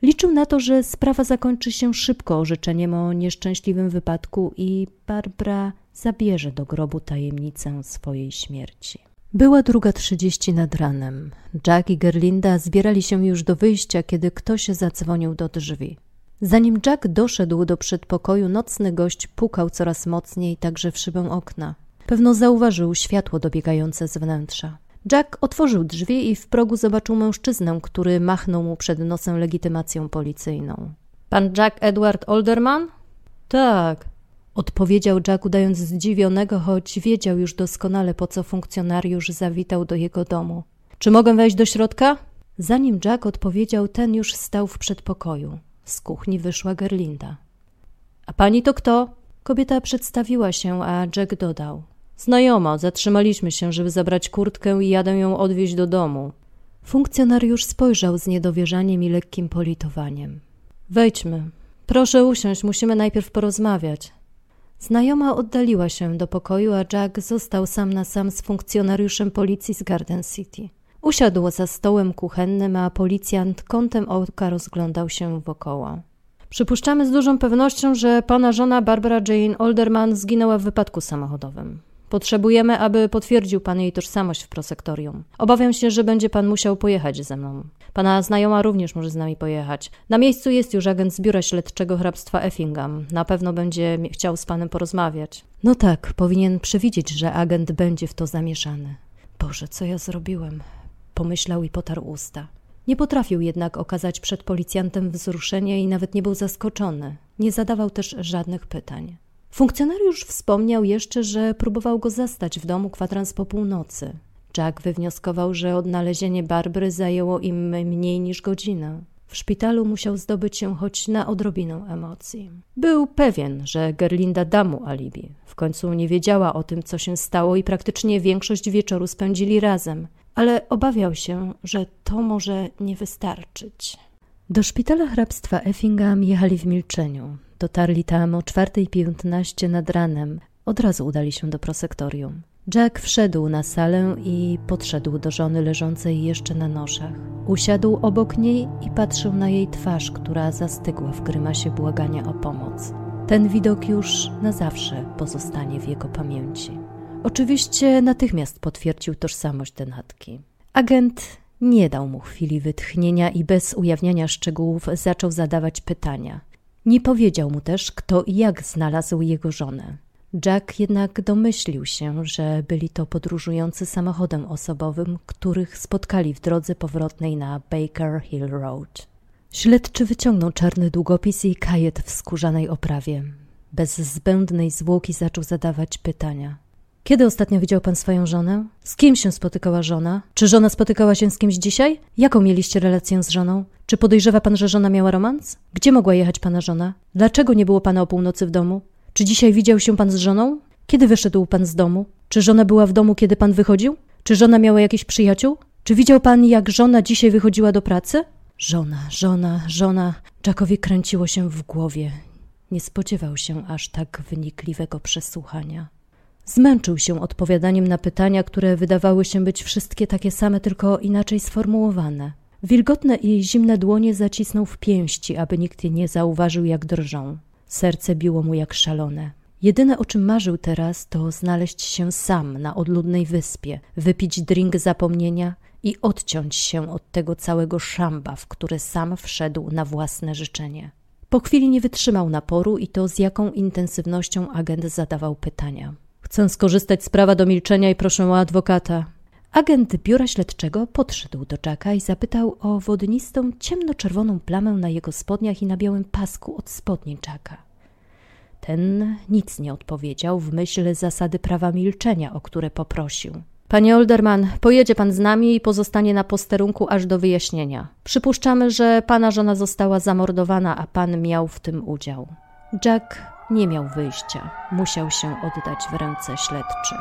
Liczył na to, że sprawa zakończy się szybko orzeczeniem o nieszczęśliwym wypadku i Barbara zabierze do grobu tajemnicę swojej śmierci. Była druga trzydzieści nad ranem. Jack i Gerlinda zbierali się już do wyjścia, kiedy ktoś zadzwonił do drzwi. Zanim Jack doszedł do przedpokoju, nocny gość pukał coraz mocniej, także w szybę okna. Pewno zauważył światło dobiegające z wnętrza. Jack otworzył drzwi i w progu zobaczył mężczyznę, który machnął mu przed nosem legitymacją policyjną. Pan Jack Edward Olderman? Tak, odpowiedział Jack udając zdziwionego, choć wiedział już doskonale, po co funkcjonariusz zawitał do jego domu. Czy mogę wejść do środka? Zanim Jack odpowiedział, ten już stał w przedpokoju. Z kuchni wyszła Gerlinda. A pani to kto? Kobieta przedstawiła się, a Jack dodał. Znajoma, zatrzymaliśmy się, żeby zabrać kurtkę i jadę ją odwieźć do domu. Funkcjonariusz spojrzał z niedowierzaniem i lekkim politowaniem. Wejdźmy. Proszę usiąść, musimy najpierw porozmawiać. Znajoma oddaliła się do pokoju, a Jack został sam na sam z funkcjonariuszem policji z Garden City. Usiadł za stołem kuchennym, a policjant kątem oka rozglądał się wokoło. Przypuszczamy z dużą pewnością, że pana żona Barbara Jane Olderman zginęła w wypadku samochodowym. Potrzebujemy, aby potwierdził pan jej tożsamość w prosektorium. Obawiam się, że będzie pan musiał pojechać ze mną. Pana znajoma również może z nami pojechać. Na miejscu jest już agent z biura śledczego hrabstwa Effingham. Na pewno będzie chciał z panem porozmawiać. No tak, powinien przewidzieć, że agent będzie w to zamieszany. Boże, co ja zrobiłem? Pomyślał i potarł usta. Nie potrafił jednak okazać przed policjantem wzruszenia i nawet nie był zaskoczony. Nie zadawał też żadnych pytań. Funkcjonariusz wspomniał jeszcze, że próbował go zastać w domu kwadrans po północy. Jack wywnioskował, że odnalezienie Barbry zajęło im mniej niż godzinę. W szpitalu musiał zdobyć się choć na odrobinę emocji. Był pewien, że Gerlinda da mu alibi. W końcu nie wiedziała o tym, co się stało i praktycznie większość wieczoru spędzili razem, ale obawiał się, że to może nie wystarczyć. Do szpitala hrabstwa Effingham jechali w milczeniu. Dotarli tam o 4.15 nad ranem. Od razu udali się do prosektorium. Jack wszedł na salę i podszedł do żony leżącej jeszcze na noszach. Usiadł obok niej i patrzył na jej twarz, która zastygła w grymasie błagania o pomoc. Ten widok już na zawsze pozostanie w jego pamięci. Oczywiście natychmiast potwierdził tożsamość denatki. Agent nie dał mu chwili wytchnienia i bez ujawniania szczegółów zaczął zadawać pytania. Nie powiedział mu też, kto i jak znalazł jego żonę. Jack jednak domyślił się, że byli to podróżujący samochodem osobowym, których spotkali w drodze powrotnej na Baker Hill Road. Śledczy wyciągnął czarny długopis i kajet w skórzanej oprawie. Bez zbędnej zwłoki zaczął zadawać pytania. Kiedy ostatnio widział pan swoją żonę? Z kim się spotykała żona? Czy żona spotykała się z kimś dzisiaj? Jaką mieliście relację z żoną? Czy podejrzewa pan, że żona miała romans? Gdzie mogła jechać pana żona? Dlaczego nie było pana o północy w domu? Czy dzisiaj widział się pan z żoną? Kiedy wyszedł pan z domu? Czy żona była w domu, kiedy pan wychodził? Czy żona miała jakiś przyjaciół? Czy widział pan, jak żona dzisiaj wychodziła do pracy? Żona, żona, żona. Jackowi kręciło się w głowie. Nie spodziewał się aż tak wynikliwego przesłuchania. Zmęczył się odpowiadaniem na pytania, które wydawały się być wszystkie takie same, tylko inaczej sformułowane. Wilgotne i zimne dłonie zacisnął w pięści, aby nikt nie zauważył, jak drżą. Serce biło mu jak szalone. Jedyne o czym marzył teraz, to znaleźć się sam na odludnej wyspie, wypić drink zapomnienia i odciąć się od tego całego szamba, w które sam wszedł na własne życzenie. Po chwili nie wytrzymał naporu i to z jaką intensywnością agent zadawał pytania. Chcę skorzystać z prawa do milczenia i proszę o adwokata. Agent biura śledczego podszedł do Jacka i zapytał o wodnistą, ciemnoczerwoną plamę na jego spodniach i na białym pasku od spodni Jacka. Ten nic nie odpowiedział w myśl zasady prawa milczenia, o które poprosił. Panie Olderman, pojedzie pan z nami i pozostanie na posterunku aż do wyjaśnienia. Przypuszczamy, że pana żona została zamordowana, a pan miał w tym udział. Jack nie miał wyjścia. Musiał się oddać w ręce śledczych.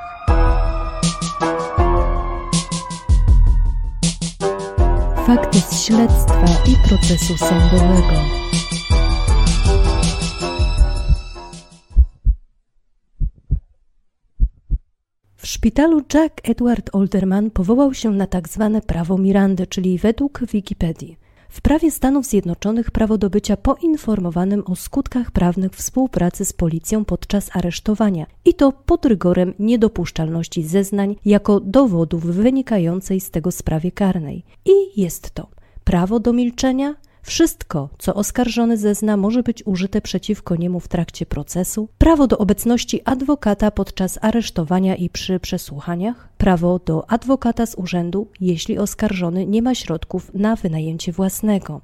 Fakty z śledztwa i procesu sądowego. W szpitalu Jack Edward Olderman powołał się na tak zwane prawo Mirandy, czyli według Wikipedii. W prawie Stanów Zjednoczonych prawo do bycia poinformowanym o skutkach prawnych współpracy z policją podczas aresztowania i to pod rygorem niedopuszczalności zeznań jako dowodów wynikającej z tego sprawie karnej. I jest to prawo do milczenia, wszystko, co oskarżony zezna, może być użyte przeciwko niemu w trakcie procesu, prawo do obecności adwokata podczas aresztowania i przy przesłuchaniach, prawo do adwokata z urzędu, jeśli oskarżony nie ma środków na wynajęcie własnego.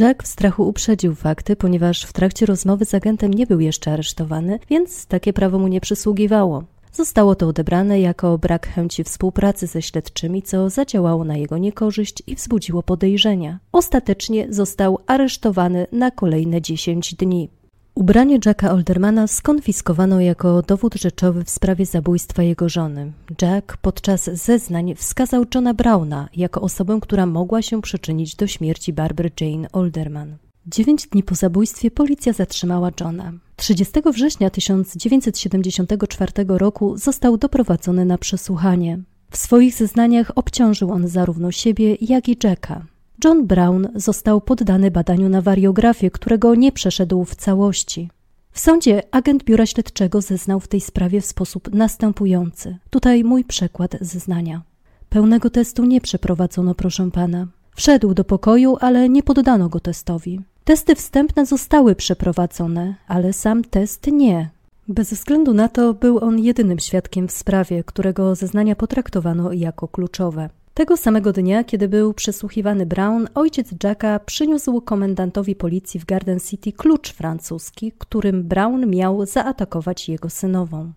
Jack w strachu uprzedził fakty, ponieważ w trakcie rozmowy z agentem nie był jeszcze aresztowany, więc takie prawo mu nie przysługiwało. Zostało to odebrane jako brak chęci współpracy ze śledczymi, co zadziałało na jego niekorzyść i wzbudziło podejrzenia. Ostatecznie został aresztowany na kolejne 10 dni. Ubranie Jacka Oldermana skonfiskowano jako dowód rzeczowy w sprawie zabójstwa jego żony. Jack podczas zeznań wskazał Johna Browna jako osobę, która mogła się przyczynić do śmierci Barbary Jane Olderman. Dziewięć dni po zabójstwie policja zatrzymała Johna. 30 września 1974 roku został doprowadzony na przesłuchanie. W swoich zeznaniach obciążył on zarówno siebie, jak i Jacka. John Brown został poddany badaniu na wariografię, którego nie przeszedł w całości. W sądzie agent biura śledczego zeznał w tej sprawie w sposób następujący. Tutaj mój przekład zeznania. Pełnego testu nie przeprowadzono, proszę pana. Wszedł do pokoju, ale nie poddano go testowi. Testy wstępne zostały przeprowadzone, ale sam test nie. Bez względu na to był on jedynym świadkiem w sprawie, którego zeznania potraktowano jako kluczowe. Tego samego dnia, kiedy był przesłuchiwany Brown, ojciec Jacka przyniósł komendantowi policji w Garden City klucz francuski, którym Brown miał zaatakować jego synową.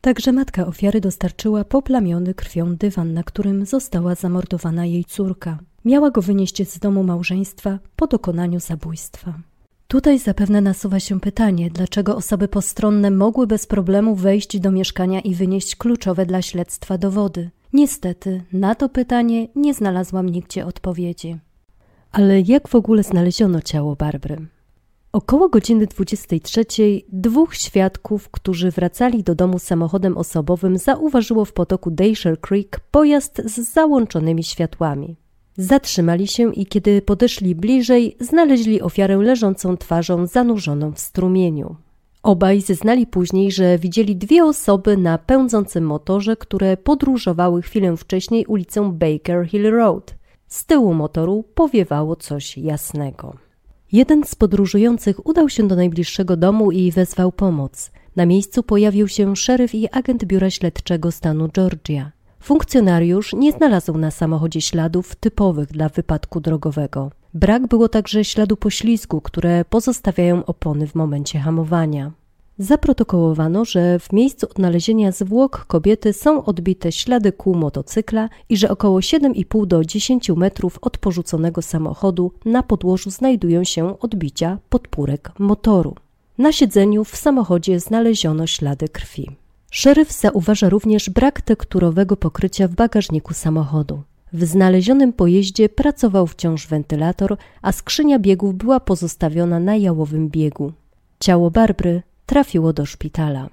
Także matka ofiary dostarczyła poplamiony krwią dywan, na którym została zamordowana jej córka. Miała go wynieść z domu małżeństwa po dokonaniu zabójstwa. Tutaj zapewne nasuwa się pytanie, dlaczego osoby postronne mogły bez problemu wejść do mieszkania i wynieść kluczowe dla śledztwa dowody. Niestety, na to pytanie nie znalazłam nigdzie odpowiedzi. Ale jak w ogóle znaleziono ciało Barbry? Około godziny 23 dwóch świadków, którzy wracali do domu samochodem osobowym, zauważyło w potoku Dayshire Creek pojazd z załączonymi światłami. Zatrzymali się i kiedy podeszli bliżej, znaleźli ofiarę leżącą twarzą zanurzoną w strumieniu. Obaj zeznali później, że widzieli dwie osoby na pędzącym motorze, które podróżowały chwilę wcześniej ulicą Baker Hill Road. Z tyłu motoru powiewało coś jasnego. Jeden z podróżujących udał się do najbliższego domu i wezwał pomoc. Na miejscu pojawił się szeryf i agent biura śledczego stanu Georgia. Funkcjonariusz nie znalazł na samochodzie śladów typowych dla wypadku drogowego. Brak było także śladu poślizgu, które pozostawiają opony w momencie hamowania. Zaprotokołowano, że w miejscu odnalezienia zwłok kobiety są odbite ślady kół motocykla i że około 7,5 do 10 metrów od porzuconego samochodu na podłożu znajdują się odbicia podpórek motoru. Na siedzeniu w samochodzie znaleziono ślady krwi. Szeryf zauważa również brak tekturowego pokrycia w bagażniku samochodu. W znalezionym pojeździe pracował wciąż wentylator, a skrzynia biegów była pozostawiona na jałowym biegu. Ciało Barbry trafiło do szpitala.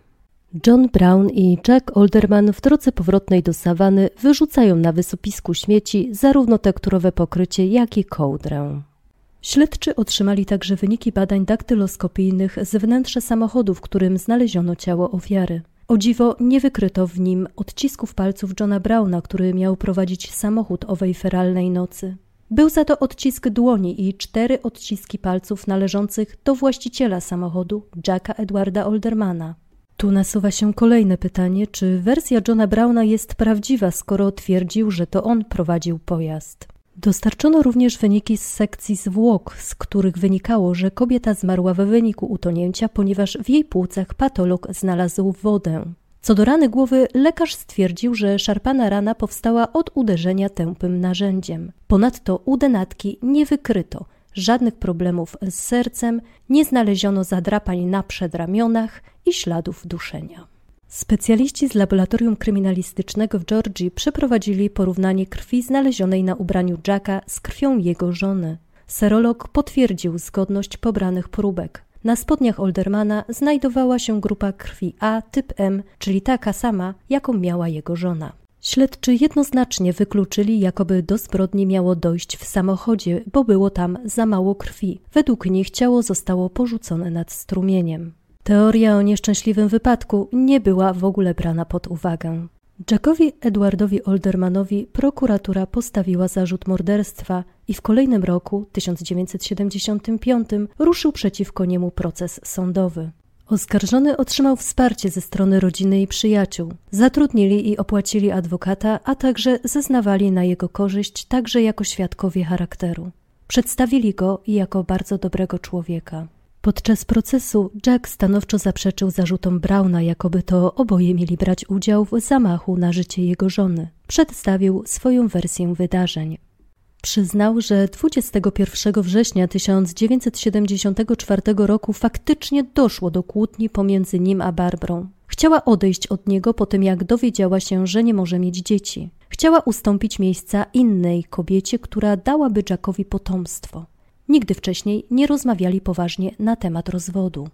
John Brown i Jack Olderman w drodze powrotnej do Sawany wyrzucają na wysypisku śmieci zarówno tekturowe pokrycie, jak i kołdrę. Śledczy otrzymali także wyniki badań daktyloskopijnych z wnętrza samochodu, w którym znaleziono ciało ofiary. O dziwo nie wykryto w nim odcisków palców Johna Browna, który miał prowadzić samochód owej feralnej nocy. Był za to odcisk dłoni i cztery odciski palców należących do właściciela samochodu, Jacka Edwarda Oldermana. Tu nasuwa się kolejne pytanie, czy wersja Johna Browna jest prawdziwa, skoro twierdził, że to on prowadził pojazd. Dostarczono również wyniki z sekcji zwłok, z których wynikało, że kobieta zmarła w wyniku utonięcia, ponieważ w jej płucach patolog znalazł wodę. Co do rany głowy, lekarz stwierdził, że szarpana rana powstała od uderzenia tępym narzędziem. Ponadto u denatki nie wykryto żadnych problemów z sercem, nie znaleziono zadrapań na przedramionach i śladów duszenia. Specjaliści z laboratorium kryminalistycznego w Georgii przeprowadzili porównanie krwi znalezionej na ubraniu Jacka z krwią jego żony. Serolog potwierdził zgodność pobranych próbek. Na spodniach Oldermana znajdowała się grupa krwi A typ M, czyli taka sama, jaką miała jego żona. Śledczy jednoznacznie wykluczyli, jakoby do zbrodni miało dojść w samochodzie, bo było tam za mało krwi. Według nich ciało zostało porzucone nad strumieniem. Teoria o nieszczęśliwym wypadku nie była w ogóle brana pod uwagę. Jackowi Edwardowi Oldermanowi prokuratura postawiła zarzut morderstwa i w kolejnym roku, 1975, ruszył przeciwko niemu proces sądowy. Oskarżony otrzymał wsparcie ze strony rodziny i przyjaciół. Zatrudnili i opłacili adwokata, a także zeznawali na jego korzyść także jako świadkowie charakteru. Przedstawili go jako bardzo dobrego człowieka. Podczas procesu Jack stanowczo zaprzeczył zarzutom Brauna, jakoby to oboje mieli brać udział w zamachu na życie jego żony. Przedstawił swoją wersję wydarzeń. Przyznał, że 21 września 1974 roku faktycznie doszło do kłótni pomiędzy nim a Barbrą. Chciała odejść od niego po tym, jak dowiedziała się, że nie może mieć dzieci. Chciała ustąpić miejsca innej kobiecie, która dałaby Jackowi potomstwo. Nigdy wcześniej nie rozmawiali poważnie na temat rozwodu.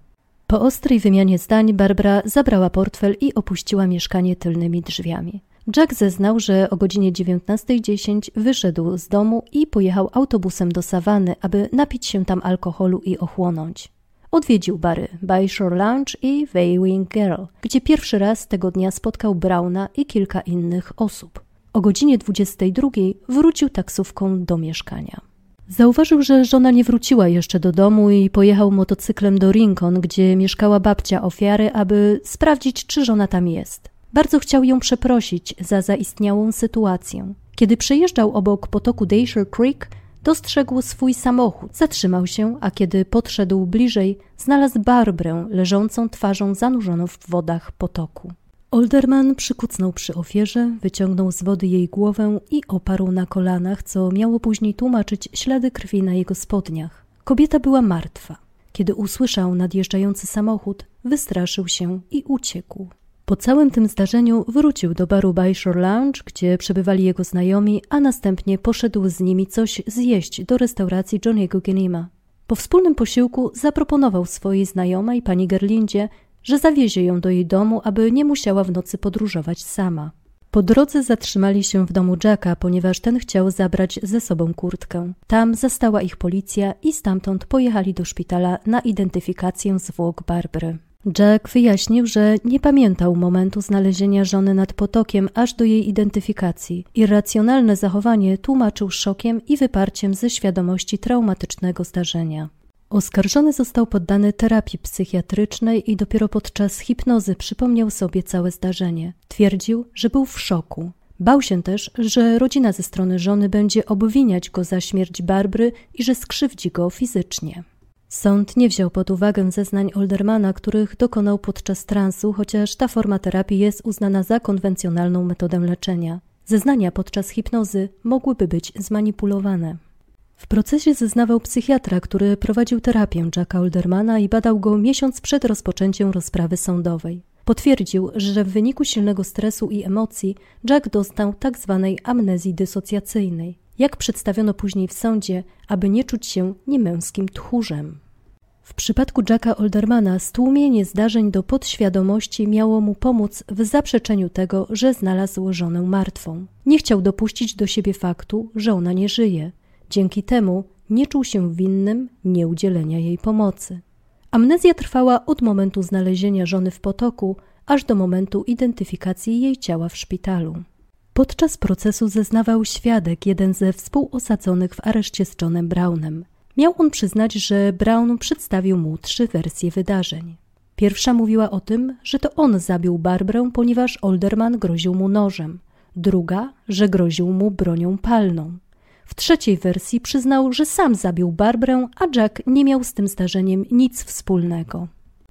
Po ostrej wymianie zdań Barbara zabrała portfel i opuściła mieszkanie tylnymi drzwiami. Jack zeznał, że o godzinie 19.10 wyszedł z domu i pojechał autobusem do Savany, aby napić się tam alkoholu i ochłonąć. Odwiedził bary Bayshore Lounge i Waving Girl, gdzie pierwszy raz tego dnia spotkał Browna i kilka innych osób. O godzinie 22.00 wrócił taksówką do mieszkania. Zauważył, że żona nie wróciła jeszcze do domu i pojechał motocyklem do Rincon, gdzie mieszkała babcia ofiary, aby sprawdzić, czy żona tam jest. Bardzo chciał ją przeprosić za zaistniałą sytuację. Kiedy przejeżdżał obok potoku Dasher Creek, dostrzegł swój samochód. Zatrzymał się, a kiedy podszedł bliżej, znalazł Barbrę leżącą twarzą zanurzoną w wodach potoku. Olderman przykucnął przy ofierze, wyciągnął z wody jej głowę i oparł na kolanach, co miało później tłumaczyć ślady krwi na jego spodniach. Kobieta była martwa. Kiedy usłyszał nadjeżdżający samochód, wystraszył się i uciekł. Po całym tym zdarzeniu wrócił do baru Bayshore Lounge, gdzie przebywali jego znajomi, a następnie poszedł z nimi coś zjeść do restauracji Johniego Genima. Po wspólnym posiłku zaproponował swojej znajomej, pani Gerlindzie, że zawiezie ją do jej domu, aby nie musiała w nocy podróżować sama. Po drodze zatrzymali się w domu Jacka, ponieważ ten chciał zabrać ze sobą kurtkę. Tam zastała ich policja i stamtąd pojechali do szpitala na identyfikację zwłok Barbary. Jack wyjaśnił, że nie pamiętał momentu znalezienia żony nad potokiem aż do jej identyfikacji. Irracjonalne zachowanie tłumaczył szokiem i wyparciem ze świadomości traumatycznego zdarzenia. Oskarżony został poddany terapii psychiatrycznej i dopiero podczas hipnozy przypomniał sobie całe zdarzenie. Twierdził, że był w szoku. Bał się też, że rodzina ze strony żony będzie obwiniać go za śmierć Barbry i że skrzywdzi go fizycznie. Sąd nie wziął pod uwagę zeznań Oldermana, których dokonał podczas transu, chociaż ta forma terapii jest uznana za konwencjonalną metodę leczenia. Zeznania podczas hipnozy mogłyby być zmanipulowane. W procesie zeznawał psychiatra, który prowadził terapię Jacka Oldermana i badał go miesiąc przed rozpoczęciem rozprawy sądowej. Potwierdził, że w wyniku silnego stresu i emocji Jack dostał tzw. Tak amnezji dysocjacyjnej, jak przedstawiono później w sądzie, aby nie czuć się niemęskim tchórzem. W przypadku Jacka Oldermana stłumienie zdarzeń do podświadomości miało mu pomóc w zaprzeczeniu tego, że znalazł żonę martwą. Nie chciał dopuścić do siebie faktu, że ona nie żyje. Dzięki temu nie czuł się winnym nieudzielenia jej pomocy. Amnezja trwała od momentu znalezienia żony w potoku, aż do momentu identyfikacji jej ciała w szpitalu. Podczas procesu zeznawał świadek, jeden ze współosadzonych w areszcie z Johnem Brownem. Miał on przyznać, że Brown przedstawił mu trzy wersje wydarzeń. Pierwsza mówiła o tym, że to on zabił Barbrę, ponieważ Olderman groził mu nożem. Druga, że groził mu bronią palną. W trzeciej wersji przyznał, że sam zabił Barbrę, a Jack nie miał z tym zdarzeniem nic wspólnego.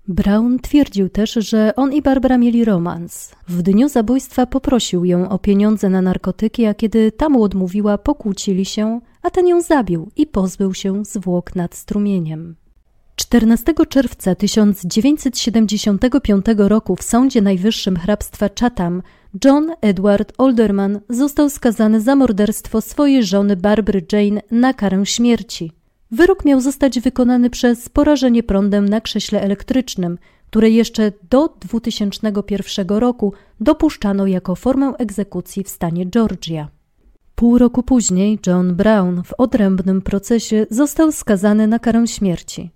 Brown twierdził też, że on i Barbara mieli romans. W dniu zabójstwa poprosił ją o pieniądze na narkotyki, a kiedy ta mu odmówiła, pokłócili się, a ten ją zabił i pozbył się zwłok nad strumieniem. 14 czerwca 1975 roku w Sądzie Najwyższym Hrabstwa Chatham John Edward Olderman został skazany za morderstwo swojej żony Barbary Jane na karę śmierci. Wyrok miał zostać wykonany przez porażenie prądem na krześle elektrycznym, które jeszcze do 2001 roku dopuszczano jako formę egzekucji w stanie Georgia. Pół roku później John Brown w odrębnym procesie został skazany na karę śmierci.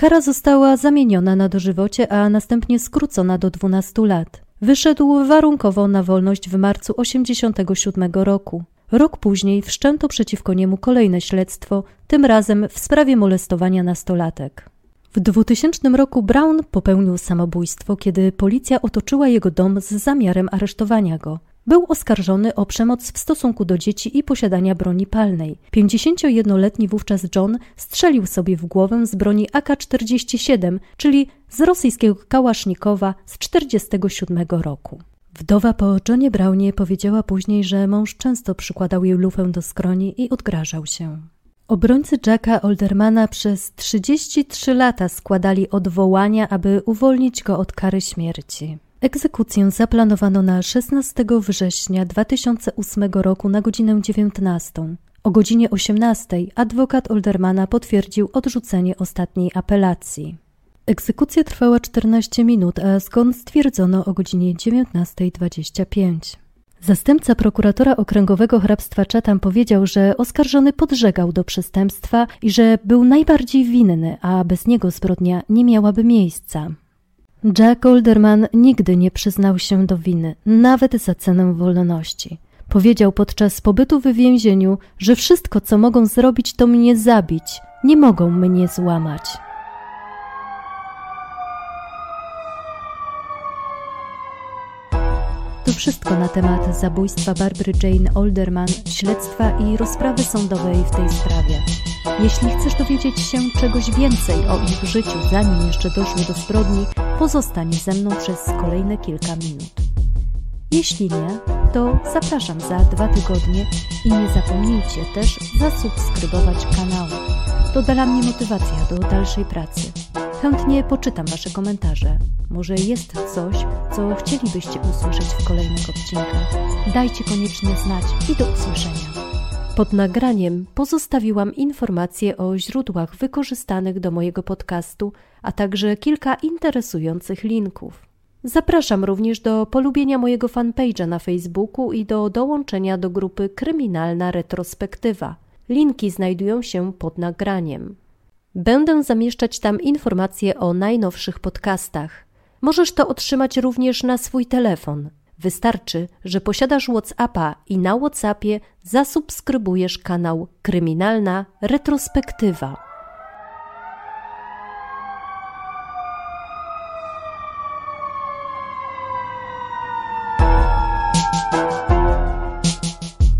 Kara została zamieniona na dożywocie, a następnie skrócona do 12 lat. Wyszedł warunkowo na wolność w marcu 1987 roku. Rok później wszczęto przeciwko niemu kolejne śledztwo, tym razem w sprawie molestowania nastolatek. W 2000 roku Brown popełnił samobójstwo, kiedy policja otoczyła jego dom z zamiarem aresztowania go. Był oskarżony o przemoc w stosunku do dzieci i posiadania broni palnej. 51-letni wówczas John strzelił sobie w głowę z broni AK-47, czyli z rosyjskiego kałasznikowa z 1947 roku. Wdowa po Johnie Brownie powiedziała później, że mąż często przykładał jej lufę do skroni i odgrażał się. Obrońcy Jacka Oldermana przez 33 lata składali odwołania, aby uwolnić go od kary śmierci. Egzekucję zaplanowano na 16 września 2008 roku na godzinę 19. O godzinie 18 adwokat Oldermana potwierdził odrzucenie ostatniej apelacji. Egzekucja trwała 14 minut, a zgon stwierdzono o godzinie 19.25. Zastępca prokuratora okręgowego hrabstwa Chatham powiedział, że oskarżony podżegał do przestępstwa i że był najbardziej winny, a bez niego zbrodnia nie miałaby miejsca. Jack Olderman nigdy nie przyznał się do winy, nawet za cenę wolności. Powiedział podczas pobytu w więzieniu, że wszystko, co mogą zrobić, to mnie zabić, nie mogą mnie złamać. To wszystko na temat zabójstwa Barbary Jane Olderman, śledztwa i rozprawy sądowej w tej sprawie. Jeśli chcesz dowiedzieć się czegoś więcej o ich życiu, zanim jeszcze doszło do zbrodni, pozostań ze mną przez kolejne kilka minut. Jeśli nie, to zapraszam za dwa tygodnie i nie zapomnijcie też zasubskrybować kanału. To dla mnie motywacja do dalszej pracy. Chętnie poczytam Wasze komentarze. Może jest coś, co chcielibyście usłyszeć w kolejnych odcinkach. Dajcie koniecznie znać i do usłyszenia. Pod nagraniem pozostawiłam informacje o źródłach wykorzystanych do mojego podcastu, a także kilka interesujących linków. Zapraszam również do polubienia mojego fanpage'a na Facebooku i do dołączenia do grupy Kryminalna Retrospektywa. Linki znajdują się pod nagraniem. Będę zamieszczać tam informacje o najnowszych podcastach. Możesz to otrzymać również na swój telefon. Wystarczy, że posiadasz WhatsAppa i na WhatsAppie zasubskrybujesz kanał Kryminalna Retrospektywa.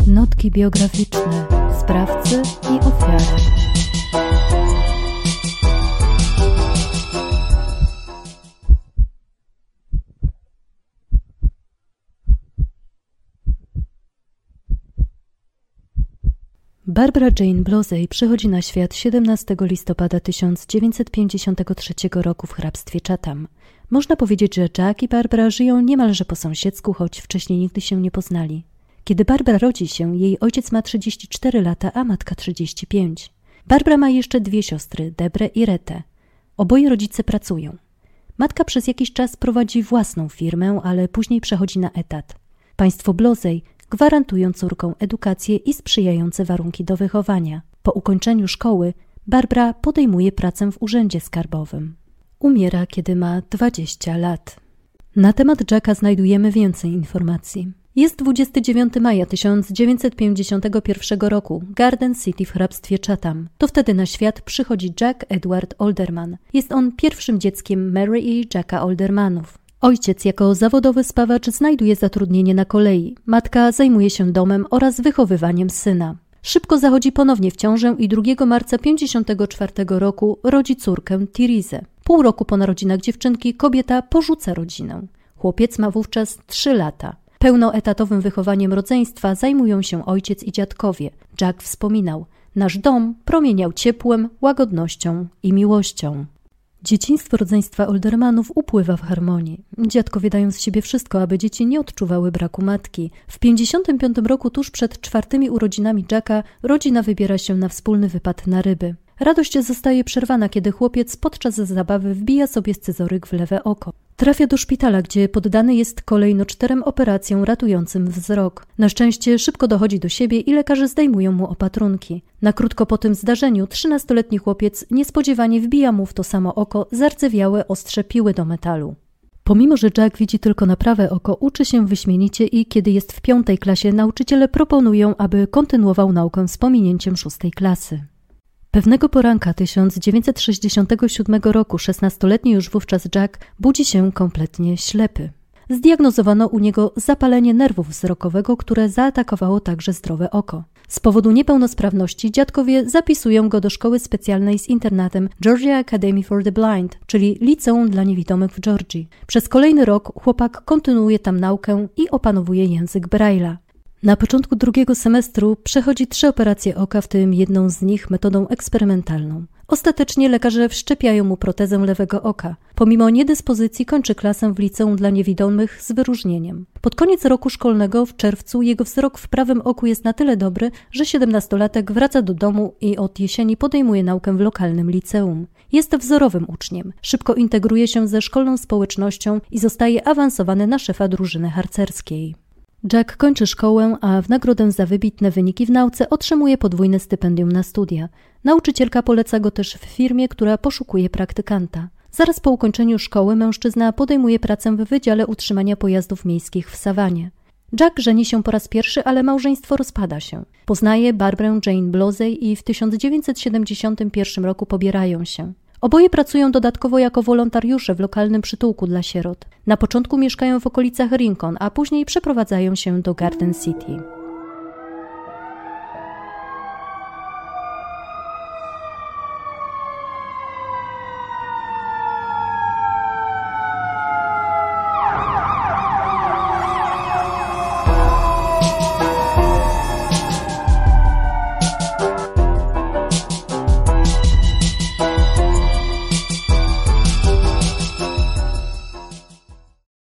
Notki biograficzne sprawcy i ofiary. Barbara Jane Blozey przychodzi na świat 17 listopada 1953 roku w hrabstwie Chatham. Można powiedzieć, że Jack i Barbara żyją niemalże po sąsiedzku, choć wcześniej nigdy się nie poznali. Kiedy Barbara rodzi się, jej ojciec ma 34 lata, a matka 35. Barbara ma jeszcze dwie siostry, Debre i Retę. Oboje rodzice pracują. Matka przez jakiś czas prowadzi własną firmę, ale później przechodzi na etat. Państwo Blozej gwarantują córkom edukację i sprzyjające warunki do wychowania. Po ukończeniu szkoły Barbara podejmuje pracę w urzędzie skarbowym. Umiera, kiedy ma 20 lat. Na temat Jacka znajdujemy więcej informacji. Jest 29 maja 1951 roku, Garden City w hrabstwie Chatham. To wtedy na świat przychodzi Jack Edward Olderman. Jest on pierwszym dzieckiem Mary i Jacka Oldermanów. Ojciec jako zawodowy spawacz znajduje zatrudnienie na kolei. Matka zajmuje się domem oraz wychowywaniem syna. Szybko zachodzi ponownie w ciążę i 2 marca 1954 roku rodzi córkę Tirizę. Pół roku po narodzinach dziewczynki kobieta porzuca rodzinę. Chłopiec ma wówczas 3 lata. Pełnoetatowym wychowaniem rodzeństwa zajmują się ojciec i dziadkowie. Jack wspominał: Nasz dom promieniał ciepłem, łagodnością i miłością. Dzieciństwo rodzeństwa Oldermanów upływa w harmonii. Dziadkowie dają z siebie wszystko, aby dzieci nie odczuwały braku matki. W 55 roku, tuż przed czwartymi urodzinami Jacka, rodzina wybiera się na wspólny wypad na ryby. Radość zostaje przerwana, kiedy chłopiec podczas zabawy wbija sobie scyzoryk w lewe oko. Trafia do szpitala, gdzie poddany jest kolejno czterem operacjom ratującym wzrok. Na szczęście szybko dochodzi do siebie i lekarze zdejmują mu opatrunki. Na krótko po tym zdarzeniu trzynastoletni chłopiec niespodziewanie wbija mu w to samo oko zardzewiałe ostrze piły do metalu. Pomimo, że Jack widzi tylko na prawe oko, uczy się wyśmienicie i kiedy jest w piątej klasie, nauczyciele proponują, aby kontynuował naukę z pominięciem szóstej klasy. Pewnego poranka 1967 roku szesnastoletni już wówczas Jack budzi się kompletnie ślepy. Zdiagnozowano u niego zapalenie nerwów wzrokowego, które zaatakowało także zdrowe oko. Z powodu niepełnosprawności dziadkowie zapisują go do szkoły specjalnej z internatem Georgia Academy for the Blind, czyli liceum dla niewidomych w Georgii. Przez kolejny rok chłopak kontynuuje tam naukę i opanowuje język Braille'a. Na początku drugiego semestru przechodzi trzy operacje oka, w tym jedną z nich metodą eksperymentalną. Ostatecznie lekarze wszczepiają mu protezę lewego oka. Pomimo niedyspozycji kończy klasę w liceum dla niewidomych z wyróżnieniem. Pod koniec roku szkolnego w czerwcu jego wzrok w prawym oku jest na tyle dobry, że siedemnastolatek wraca do domu i od jesieni podejmuje naukę w lokalnym liceum. Jest wzorowym uczniem. Szybko integruje się ze szkolną społecznością i zostaje awansowany na szefa drużyny harcerskiej. Jack kończy szkołę, a w nagrodę za wybitne wyniki w nauce otrzymuje podwójne stypendium na studia. Nauczycielka poleca go też w firmie, która poszukuje praktykanta. Zaraz po ukończeniu szkoły mężczyzna podejmuje pracę w Wydziale Utrzymania Pojazdów Miejskich w Sawanie. Jack żeni się po raz pierwszy, ale małżeństwo rozpada się. Poznaje Barbrę Jane Blozey i w 1971 roku pobierają się. Oboje pracują dodatkowo jako wolontariusze w lokalnym przytułku dla sierot. Na początku mieszkają w okolicach Rincon, a później przeprowadzają się do Garden City.